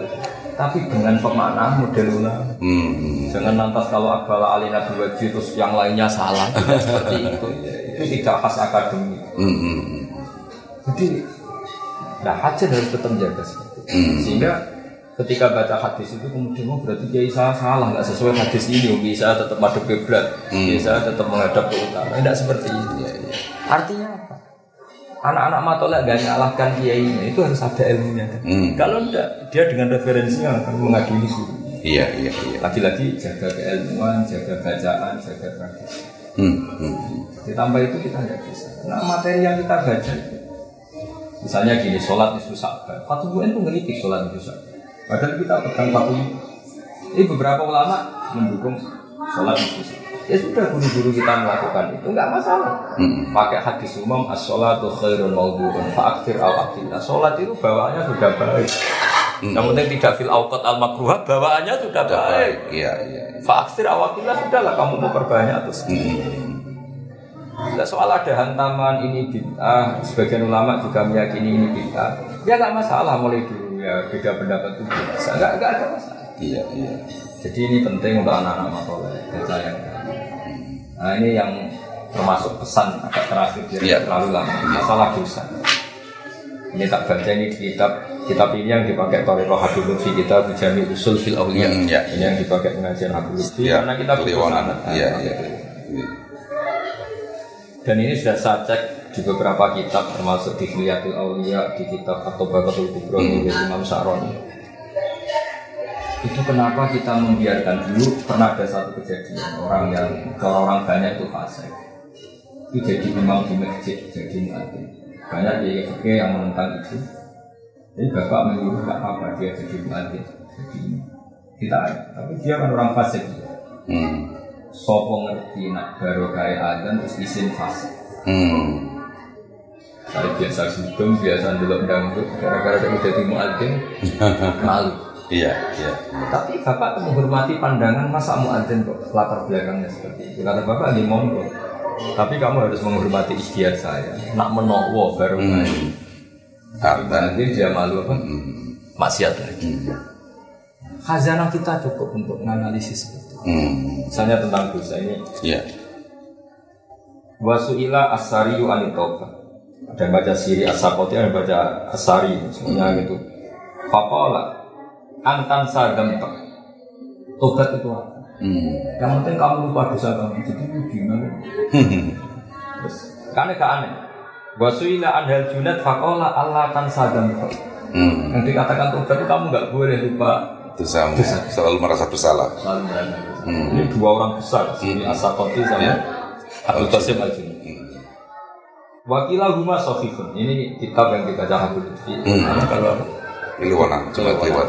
tapi dengan pemaknaan model ulama Hmm, jangan lantas kalau akbala ali nabi wajib terus yang lainnya salah seperti itu itu tidak khas akademi Hmm, hmm, hmm. jadi nah hajar harus tetap jaga seperti itu Hmm. sehingga ketika baca hadis itu kemudian oh berarti kiai saya salah nggak sesuai hadis ini bisa tetap madep kiblat Hmm. bisa tetap menghadap ke utara tidak seperti itu Iya, iya. Artinya apa? Anak-anak matolak gak nyalahkan kiainya itu harus ada ilmunya. kan? Hmm. Kalau enggak, dia dengan referensinya akan mengadili guru. Iya, iya, iya. Lagi-lagi jaga keilmuan, jaga bacaan, jaga tradisi. Hmm, hmm, hmm. Ditambah itu kita nggak bisa. Nah materi yang kita baca itu, misalnya gini, sholat sa'ban. Fatul Mu'in itu ngeritik sholat nisfu sa'ban. Padahal kita pegang Fatul Ini beberapa ulama mendukung sholat sa'ban. Ya sudah guru-guru kita melakukan itu nggak masalah. Hmm. Pakai hadis umum as-sholatu khairun maudhu'un fa'akfir al aqillah. Sholat itu bawaannya sudah baik. Yang penting tidak fil awqat al makruhah bawaannya sudah Udah baik. baik. Iya, iya. Fa'akfir al aqillah sudahlah kamu mau perbanyak terus. Hmm. Tidak soal ada hantaman ini bid'ah, sebagian ulama juga meyakini ini bid'ah. Ya nggak masalah mulai dulu ya beda pendapat itu biasa, nggak nggak ada masalah. Iya, iya. Jadi ini penting untuk anak-anak matoleh baca yang Nah ini yang termasuk pesan agak terakhir jadi Iya. terlalu lama masalah dosa. Ini tak baca ini di kitab kitab ini yang dipakai Toriko Habib Lutfi kita Bujami Usul Fil Aulia. Hmm, ya. Ini yang dipakai pengajian Habib Lutfi Iya, karena kita butuh. Iya, iya. Iya. Dan ini sudah saya cek di beberapa kitab termasuk di Khiliatul Aulia, di kitab atau Bakatul Kubro Hmm. dari Imam Sa'roni. Itu kenapa kita membiarkan dulu pernah ada satu kejadian orang yang kalau orang banyak itu fasik. Itu jadi imam di masjid, jadi muadzin. Banyak di fikih yang menentang itu. Jadi bapak menyuruh nggak apa dia jadi muadzin. Jadi kita tapi dia kan orang fasik. Hmm. Sopo ngerti nak baru kayak adzan terus izin fasik. Hmm. Saya biasa sugeng, biasa dulu dangdut, gara-gara saya jadi muadzin malu. Iya, iya. Tapi bapak menghormati pandangan masa muadzin kok latar belakangnya seperti itu. Kata bapak di monggo. Tapi kamu harus menghormati ikhtiar saya. Nak menowo baru Hmm. Harta. Nanti dia malu apa? Hmm. Maksiat lagi. Hmm. Khazanah kita cukup untuk menganalisis itu. Hmm. Misalnya tentang dosa ini. Iya. Wasuila asariyu anitoba. Ada yang baca siri asakoti, ada yang baca asari, semuanya gitu. Fakola antan sadam Tobat itu apa? Hmm. Yang penting kamu lupa dosa kamu. Jadi itu gimana? Terus, kan gak aneh. Wasuila anhal junat fakola Allah tan sadam Hmm. Yang dikatakan tobat itu kamu nggak boleh lupa Dosamu selalu merasa bersalah. selalu merasa dosa. Hmm. Ini dua orang besar, sini Asakoti sama Iya. Abdul Qasim al. Hmm. Wakilah huma sofifun. Ini kitab yang dibaca Habib Lutfi. Hmm. Kalau Kliwona, coba lewat.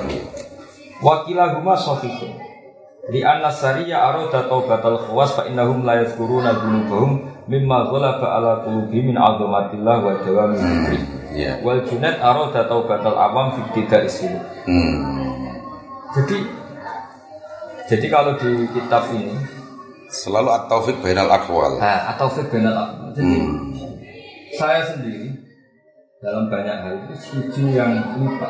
wakilah huma sofifun. Di anna sariya aroda taubatal khawas fa innahum la yadhkuruna dzunubahum mimma ghalaba ala qulubihim min 'azamatillah wa dawami dzikri. Iya. Wal junad aroda taubatal awam fi suluk. Hmm. Jadi jadi kalau di kitab ini Selalu at-taufik bainal akwal. nah, atau fi bainal aqwal. Jadi Hmm. Saya sendiri dalam banyak hal itu setuju yang lupa.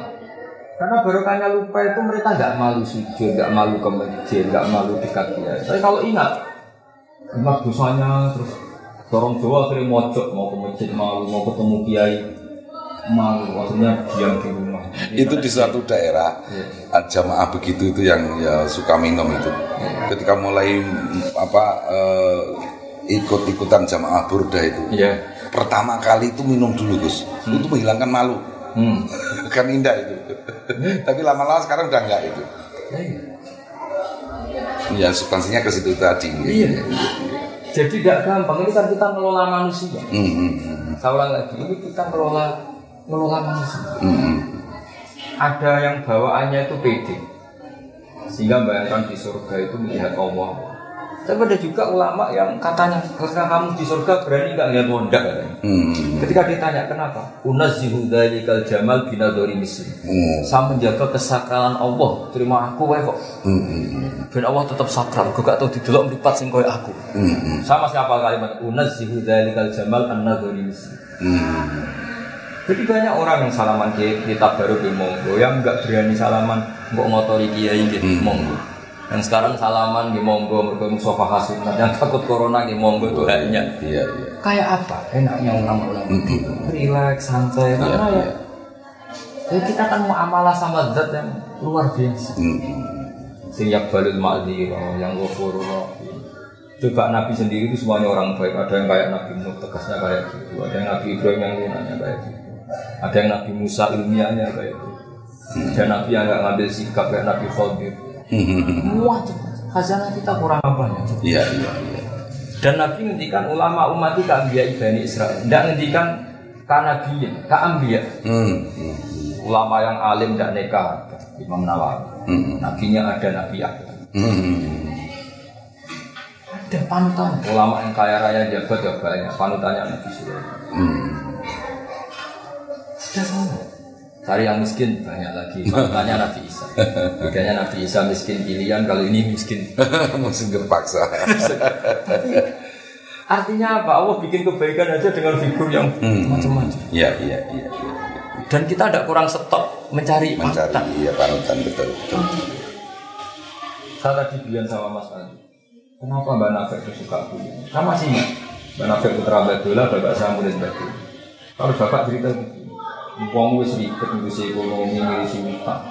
Karena barokahnya lupa itu mereka nggak malu sujud, nggak malu ke masjid, nggak malu dekat dia. Tapi kalau ingat, ingat dosanya terus dorong Jawa akhirnya mojok mau ke masjid malu mau ketemu kiai. malu, maksudnya diam di rumah. itu di suatu daerah Iya. jamaah begitu itu yang ya, suka minum itu ketika mulai apa eh, ikut-ikutan jamaah burda itu Iya. Pertama kali itu minum dulu Gus itu menghilangkan malu Hmm. kan indah itu tapi lama-lama sekarang udah enggak itu ya substansinya ke situ tadi Iya. Jadi tidak gampang. Ini kan kita ngelola manusia. Hmm, hmm, hmm, Saya ulang lagi, ini kita ngelola ngelola manusia. hmm, hmm. Ada yang bawaannya itu pede, sehingga bayangkan di surga itu melihat Allah. Tapi ada juga ulama yang katanya, ketika kamu di surga berani nggak lihat katanya. Hmm, Ketika ditanya kenapa, unazzihu dzalikal jamal binadori misli. hmm, Saya menjaga kesakralan Allah, terima aku wae kok. hmm, hmm, Ben Allah tetap sakral, gue gak tau didelok mripat sing koyo aku. hmm, hmm, Sama siapa kalimat unazzihu dzalikal jamal an-nadhari misli. hmm. Jadi banyak orang yang salaman di kitab baru di monggo, yang nggak berani salaman nggak ngotori kiai gitu monggo. Yang sekarang salaman di monggo, mereka musofa hasunat, yang takut corona di monggo itu haknya. iya iya Kayak apa? Enaknya ulama-ulama itu relax, santai, karena Iya, ya, ya kita kan mau amalah sama zat yang luar biasa. Sing yakbalul ma'dzira, yang ghafurur. Coba Nabi sendiri itu semuanya orang baik. Ada yang kayak Nabi Nuh tegasnya kayak gitu. Ada yang Nabi Ibrahim yang lunanya kayak gitu. Ada yang Nabi Musa ilmiahnya kayak gitu. Ada Nabi yang nggak ngambil sikap kayak Nabi Khadir. Coba. Khazanah kita kurang apa ya? iya iya iya Dan Nabi ngendikan ulama umat itu keambiya Bani Israel. Tidak ngendikan kanabiyin, keambiya. Hmm, hmm, Ulama yang alim tidak nekah. Imam Nawawi. Hmm. Nabinya ada Nabi Adam. hmm. Ada panutan. Ulama yang kaya raya jabat ya banyak. Panutannya Nabi Sulaiman. hmm. Ada. Cari yang miskin banyak lagi. Panutannya Nabi Isa. Bedanya Nabi Isa miskin pilihan. Kalau ini miskin. Musim terpaksa. Artinya apa? Allah bikin kebaikan aja dengan figur yang Hmm. macam-macam. Iya iya iya. iya. Dan kita tidak kurang stop mencari Mencari panutan. iya panutan betul betul. Saya tadi bilang sama Mas Ali, kenapa Mbak Nafek itu suka? Kan masih ingat, Mbak Nafek putra Abdullah, bapak saya murid Batul. Kalau bapak cerita gitu, Wong wis ribet ngurusi ekonomi, ngurusi utang.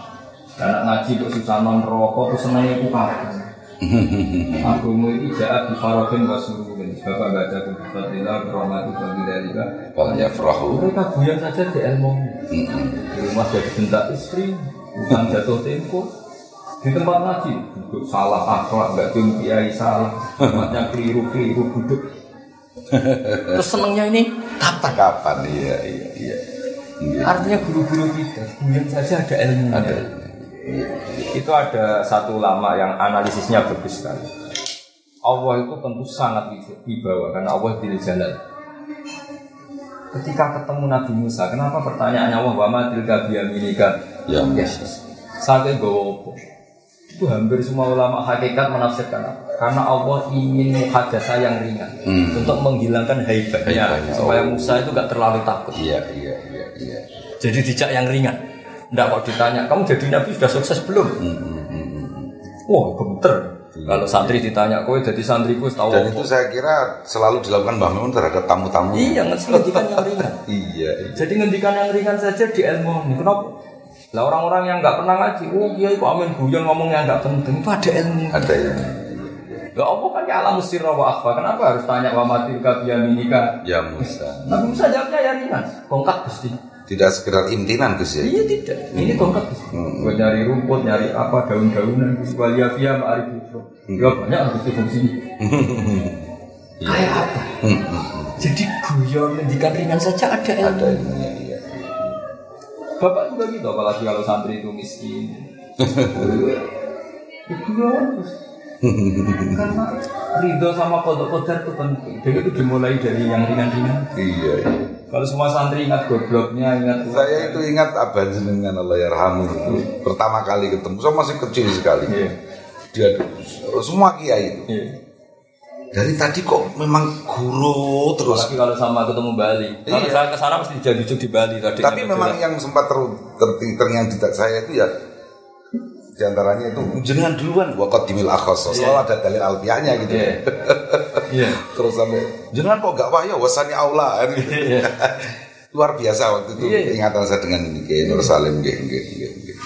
Anak ngaji kok susah non rokok, terus senangnya aku kapan? Agama itu jahat di Farokin Wasuruhin Bapak baca Kubifatillah, Rahmatu Fadilahika Wal yafrahu. Mereka buyar saja di ilmu Di rumah jadi bentak istri Bukan jatuh tempo Di tempat ngaji Duduk salah akhlak, nggak cium kiai salah Tempatnya keliru-keliru duduk Terus senengnya ini kapan? Kapan? Iya iya iya. Iya. Artinya guru-guru kita Buyar saja ada ilmunya Ada. Itu ada satu lama yang analisisnya bagus sekali Allah itu tentu sangat wibawa Karena Allah tidak jalan Ketika ketemu Nabi Musa, kenapa pertanyaannya Allah wa ma tilka biyaminika? Ya, Yes. Saya bawa? Itu hampir semua ulama hakikat menafsirkan apa? Karena Allah ingin muhadasah yang ringan Hmm. untuk menghilangkan haibahnya Haibahnya, supaya oh. Musa itu gak terlalu takut. Iya iya iya iya. Jadi dijak yang ringan. Nggak kok ditanya, kamu jadi nabi sudah sukses belum? Hmm, hmm, hmm, hmm. Wah, gemeter. Kalau santri ditanya, kowe jadi santriku tahu Dan apa?" itu saya kira selalu dilakukan Mbah Mimun terhadap tamu-tamu. Iya, ngendikan yang ringan. Iya. iya. Jadi ngendikan yang ringan saja di ilmu. Kenapa? Lah orang-orang yang nggak pernah ngaji, oh kiai kok amin guyon ngomong yang nggak penting itu ada ilmu. Ada ya. Gak apa kan ya alam sirra wa akhfa. Kenapa harus tanya wa matil kabiyaminika? Ya Musa. Nabi Musa jawabnya ya ringan. Bongkak gusti. Tidak sekedar imtinan Gus ya. Iya tidak. Ini bongkak gusti. Hmm. Buat nyari rumput, nyari apa daun-daunan. Gusti waliyafia ma'arif Ya banyak gusti fungsinya. Kayak apa? Hmm, hmm, hmm. Jadi guyon ngendikan ringan saja ada ilmu. Ada ilmunya iya. Bapak juga gitu, apalagi kalau santri itu miskin. Ya guyon terus. Karena ridho sama kodok kodar itu penting. Dan itu dimulai dari yang ringan-ringan. Iya. iya. Kalau semua santri ingat gobloknya, ingat Saya itu ingat abang jenengan Allah yarhamu itu pertama kali ketemu. Saya masih kecil sekali. Iya. Dia semua kiai itu. Iya. Dari tadi kok memang guru terus. Apalagi kalau sama ketemu Bali. Kalau Iya. saya ke sana mesti jadi di Bali tadi. Tapi memang yang sempat ter, ter, terngiang di saya itu ya di antaranya itu jenengan duluan wakot dimil akhos selalu ada dalil alfiahnya gitu Iya. Iya. terus sampai jenengan kok gak wahya wasani aula kan gitu. Iya. luar biasa waktu itu Iya, iya. ingatan saya dengan ini kayak Nur Salim nggih, nggih, nggih.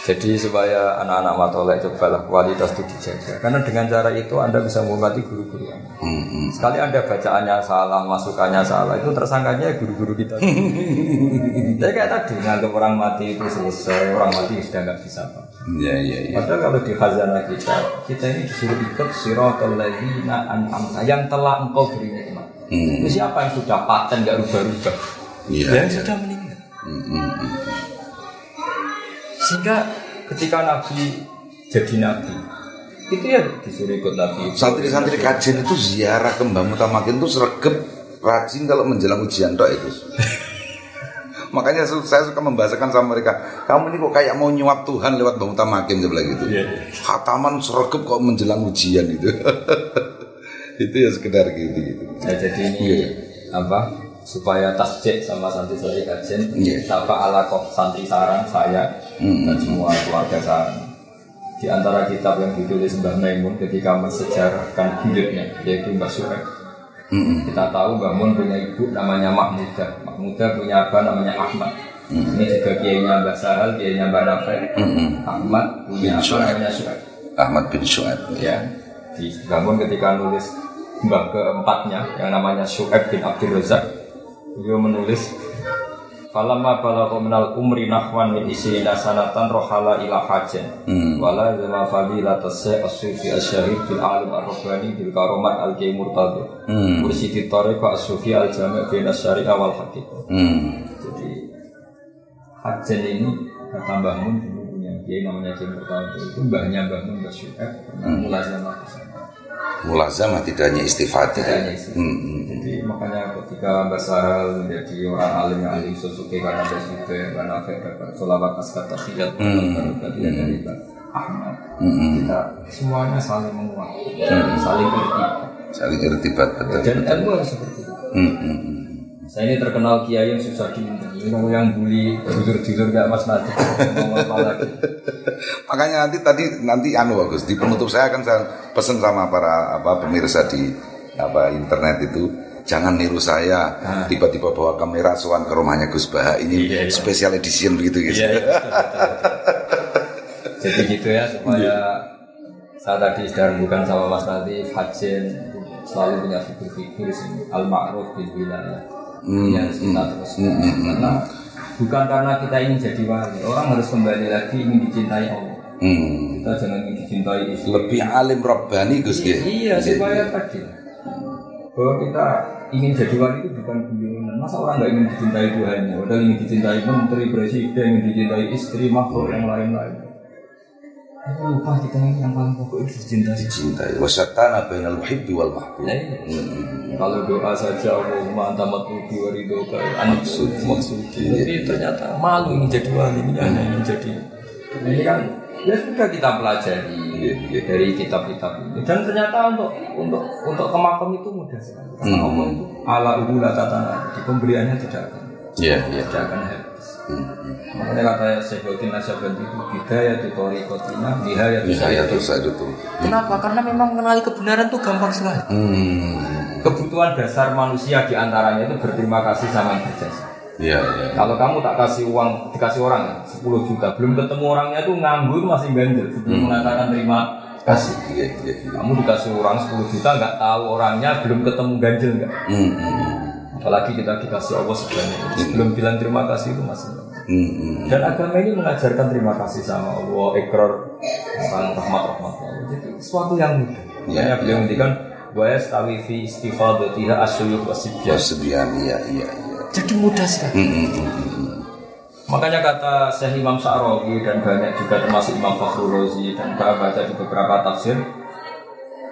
Jadi supaya anak-anak matolek cobalah kualitas itu dijaga. Karena dengan cara itu Anda bisa menghormati guru-guru Anda. Hmm. Sekali Anda bacaannya salah, masukannya salah, itu tersangkanya guru-guru kita. Jadi kayak tadi, nganggap orang mati itu selesai, orang mati sudah nggak bisa apa. Iya, iya, iya. Padahal kalau di khazanah kita, kita ini disuruh ikut siratal ladzina an'amta yang telah engkau beri nikmat. Hmm. Itu siapa yang sudah paten nggak rubah-rubah? Iya, yang iya. sudah meninggal. Hmm, hmm, hmm. Sehingga ketika Nabi jadi Nabi, itu ya disuruh ikut Nabi. Santri-santri kajian itu ziarah ke Mbah Mutamakin itu sergep rajin kalau menjelang ujian tok itu. Makanya saya suka membahasakan sama mereka, kamu ini kok kayak mau nyuap Tuhan lewat Mbah Mutamakin bilang gitu. Iya. Khataman kok menjelang ujian itu. itu ya sekedar gitu gitu. Ya, jadi ini Iya. apa supaya tasjek sama santri-santri kajian Iya. siapa ala kok santri sarang saya Mm. dan semua keluarga sarang di antara kitab yang ditulis Mbah Maimun ketika mensejarahkan hidupnya yaitu Mbah Suhaib Mm-mm. kita tahu Mbah Mun punya ibu namanya Mahmuda Mahmuda punya abah namanya Ahmad ini juga kiainya Mbah Sahal kiainya Mbah Nafek Mm-mm. Ahmad punya Bin abah Suhaib. namanya Suhaib Ahmad bin Su'ad. ya di Bangun ketika nulis mbah keempatnya yang namanya Syu'aib bin Abdul Razak beliau menulis Falamma balagha minal umri nahwan min isrina sanatan rohala ila hajan Hmm. wala zama fadila tasya as-sufi asyahid bil alim ar-rabbani bil karomat al-qiyy murtadi Hmm. mursidi tariqa as-sufi al-jami' bin syariah wal haqiqah Hmm. jadi Hajan ini kata dulu punya kiai namanya Kiai Murtado itu mbahnya Mbah Syu'aib pernah mulai ke sana. Mulazamah tidak hanya istifadah. Hmm, hmm. Jadi makanya ketika Mbah Sahal menjadi orang alim yang alim Suzuki karena Mbah Syu'aib Mbah Nafek dapat solawat askat tahiyat Hmm. dari Mbah Ahmad Hmm. kita semuanya saling menguat saling bertibat Saling irtibat betul. dan ilmu harus seperti itu Hmm, hmm, hmm. Saya ini terkenal kiai yang susah diminta ini yang bully jujur-jujur gak mas nanti mau apa lagi Makanya nanti tadi nanti anu bagus di penutup saya akan saya pesan sama para apa pemirsa di apa internet itu jangan niru saya tiba-tiba bawa kamera soan ke rumahnya Gus Baha ini Iya, iya. special edition begitu gitu. Iya, iya, betul, betul, betul. Jadi gitu ya supaya saya tadi sudah bukan sama Mas Nadif, Hajin selalu punya figur-figur sini al-ma'ruf bil wilayah. Harus kita terus karena bukan karena kita ingin jadi wali, orang harus kembali lagi ingin dicintai Allah. Hmm. Kita jangan ingin dicintai istri. Lebih alim robbani Gus. Iya, Nggih, supaya tadi bahwa kita ingin jadi wali itu bukan guyonan. Masa orang nggak ingin dicintai Tuhannya? Padahal ingin dicintai menteri, presiden, ingin dicintai istri, makhluk yang lain-lain. Tapi lupa kita ini yang paling pokok itu dicintai. cintai wasyatana bainal muhibbi wal mahbub. Ya, iya. Kalau doa saja Allahumma anta matlubi wa ridhoka anak suci maksudi. Tapi ternyata malu ingin jadi wali, ini hanya ingin jadi. Ini kan ya sudah kita pelajari Iya, iya. dari kitab-kitab ini dan ternyata untuk untuk untuk ke makam itu mudah sekali karena Hmm. Allah itu ala ubula tatana di pemberiannya tidak akan Iya, iya. tidak akan habis. Makanya kata Syekhuddin Nasyabandi itu bidaya tutori kotina nihaya ya itu. Kenapa? Karena memang mengenali kebenaran itu gampang sekali. Hmm. Kebutuhan dasar manusia di antaranya itu berterima kasih sama yang berjasa. Iya, iya. Kalau kamu tak kasih uang, dikasih orang ya, 10 juta, belum ketemu orangnya tuh nganggur masih ganjil sebelum mengatakan terima kasih. Iya, iya, iya. Kamu dikasih orang 10 juta nggak tahu orangnya, belum ketemu ganjil nggak. Hmm, hmm, Apalagi kita dikasih Allah sebanyak itu, belum bilang terima kasih itu masih. hmm, hmm. Dan agama ini mengajarkan terima kasih sama Allah, ikrar, tentang rahmat rahmat Allah. Jadi sesuatu yang mudah. Makanya Ya, beliau ngendikan wa yastawi fi istifadatiha asyuyukh wasibyan. Wasbiyan, iya, iya, iya. Jadi mudah sekali. Hmm, hmm, hmm, hmm. Makanya kata Syekh Imam Sa'rawi dan banyak juga termasuk Imam Fakhrul Razi dan saya baca di beberapa tafsir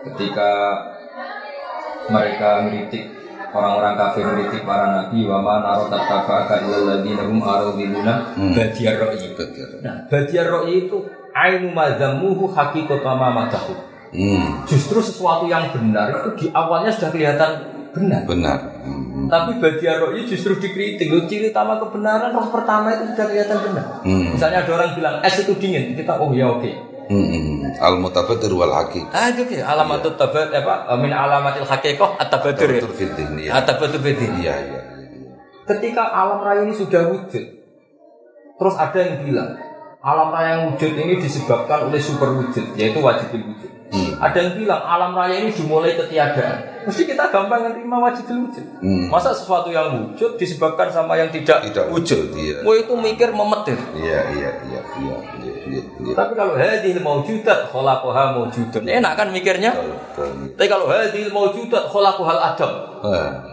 ketika mereka meritik orang-orang kafir meritik para nabi wa ma naro tattaba'aka illal ladzina hum aradiluna badiyar ra'i. Nah, badiyar ra'i itu ainu madzamuhu haqiqatan ma madahu. Hmm, Justru sesuatu yang benar itu di awalnya sudah kelihatan benar. benar. Hmm, Tapi badiar roh justru dikritik. Loh, ciri utama kebenaran roh pertama itu sudah kelihatan benar. Hmm. Misalnya ada orang bilang es itu dingin, kita oh ya oke. hmm, hmm. Al mutabadir wal haqiq. Ah itu oke. Alamatul tabat apa min alamatil haqiqah at-tabadur ya. Betul fitin, iya. At-tabadur bidin. Iya, iya, iya. ketika alam raya ini sudah wujud, terus ada yang bilang alam raya yang wujud ini disebabkan oleh super wujud, yaitu wajib wujud. Hmm. Ada yang bilang alam raya ini dimulai ketiadaan. Mesti kita gampang menerima wajib wujud. Hmm. Masa sesuatu yang wujud disebabkan sama yang tidak, tidak wujud? Iya. Mau itu mikir memetir. Iya, iya, iya, iya. iya, iya, iya. Tapi kalau hadil maujudat khalaqaha maujudun. Enak kan mikirnya? Tapi kalau hadil maujudat khalaqahal adam.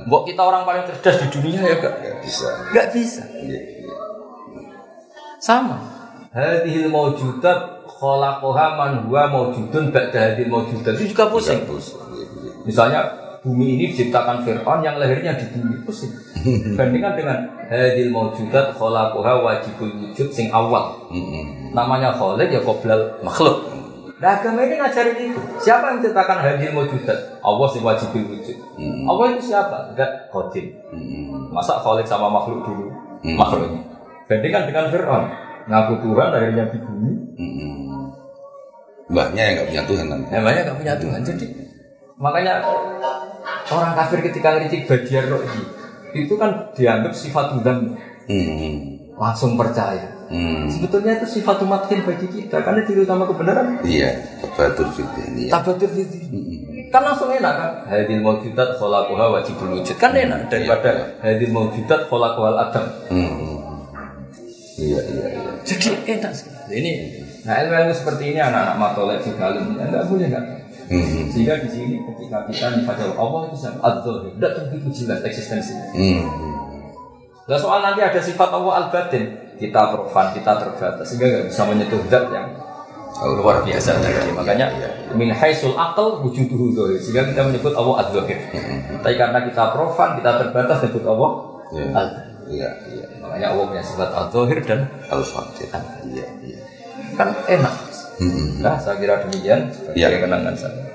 Mbok kita orang paling cerdas di dunia ya enggak? Enggak bisa. Enggak bisa. Iya, iya. Sama. Hadil maujudat khalaqaha man huwa maujudun ba'da hadil maujudat itu juga pusing. Misalnya bumi ini diciptakan Fir'aun yang lahirnya di bumi pusing. Bandingkan dengan hadil maujudat khalaqaha wajibul wujud sing awal. Namanya khaliq ya qoblal makhluk. Nah agama ini ngajarin itu. Siapa yang menciptakan hadil maujudat? Allah sing wajibul wujud. Allah itu siapa? Enggak qadim. Masa khaliq sama makhluk dulu? Makhluknya. Bandingkan dengan Fir'aun ngaku Tuhan akhirnya di bumi. Mbaknya yang nggak punya Tuhan nanti. Ya, mbaknya nggak punya Tuhan. Jadi makanya orang kafir ketika ngeritik badiar roh itu kan dianggap sifat Tuhan. Hmm. Langsung percaya. Hmm. Sebetulnya itu sifat umatin bagi kita karena ciri utama kebenaran. Iya, tabatur fitrah. Tabatur fitrah. Hmm. Kan langsung enak kan? Hadil maujudat kholaquha wajibul wujud. Kan enak daripada iya. hadil maujudat kholaquhal adam. Hmm. Iya, iya, iya. Jadi enak sekali. Ini Nah ilmu-ilmu seperti ini anak-anak matolek dalam ya enggak boleh enggak. Hmm. Sehingga di sini ketika kita dibaca Allah itu sama adzhir, tidak begitu jelas eksistensinya. Hmm. Nah soal nanti ada sifat Allah al-batin, kita profan, kita terbatas sehingga nggak bisa menyentuh zat yang luar biasa tadi. Makanya ya, ya. min haisul akal wujuduhu dzahir. Sehingga kita menyebut Allah adzhir. Hmm. Tapi karena kita profan, kita terbatas menyebut Allah ya. al Iya, iya. Makanya Allah punya sifat al-zahir dan al-fatir. Iya, iya kan enak. Hmm. Nah, saya kira demikian sebagai ya. kenangan saya.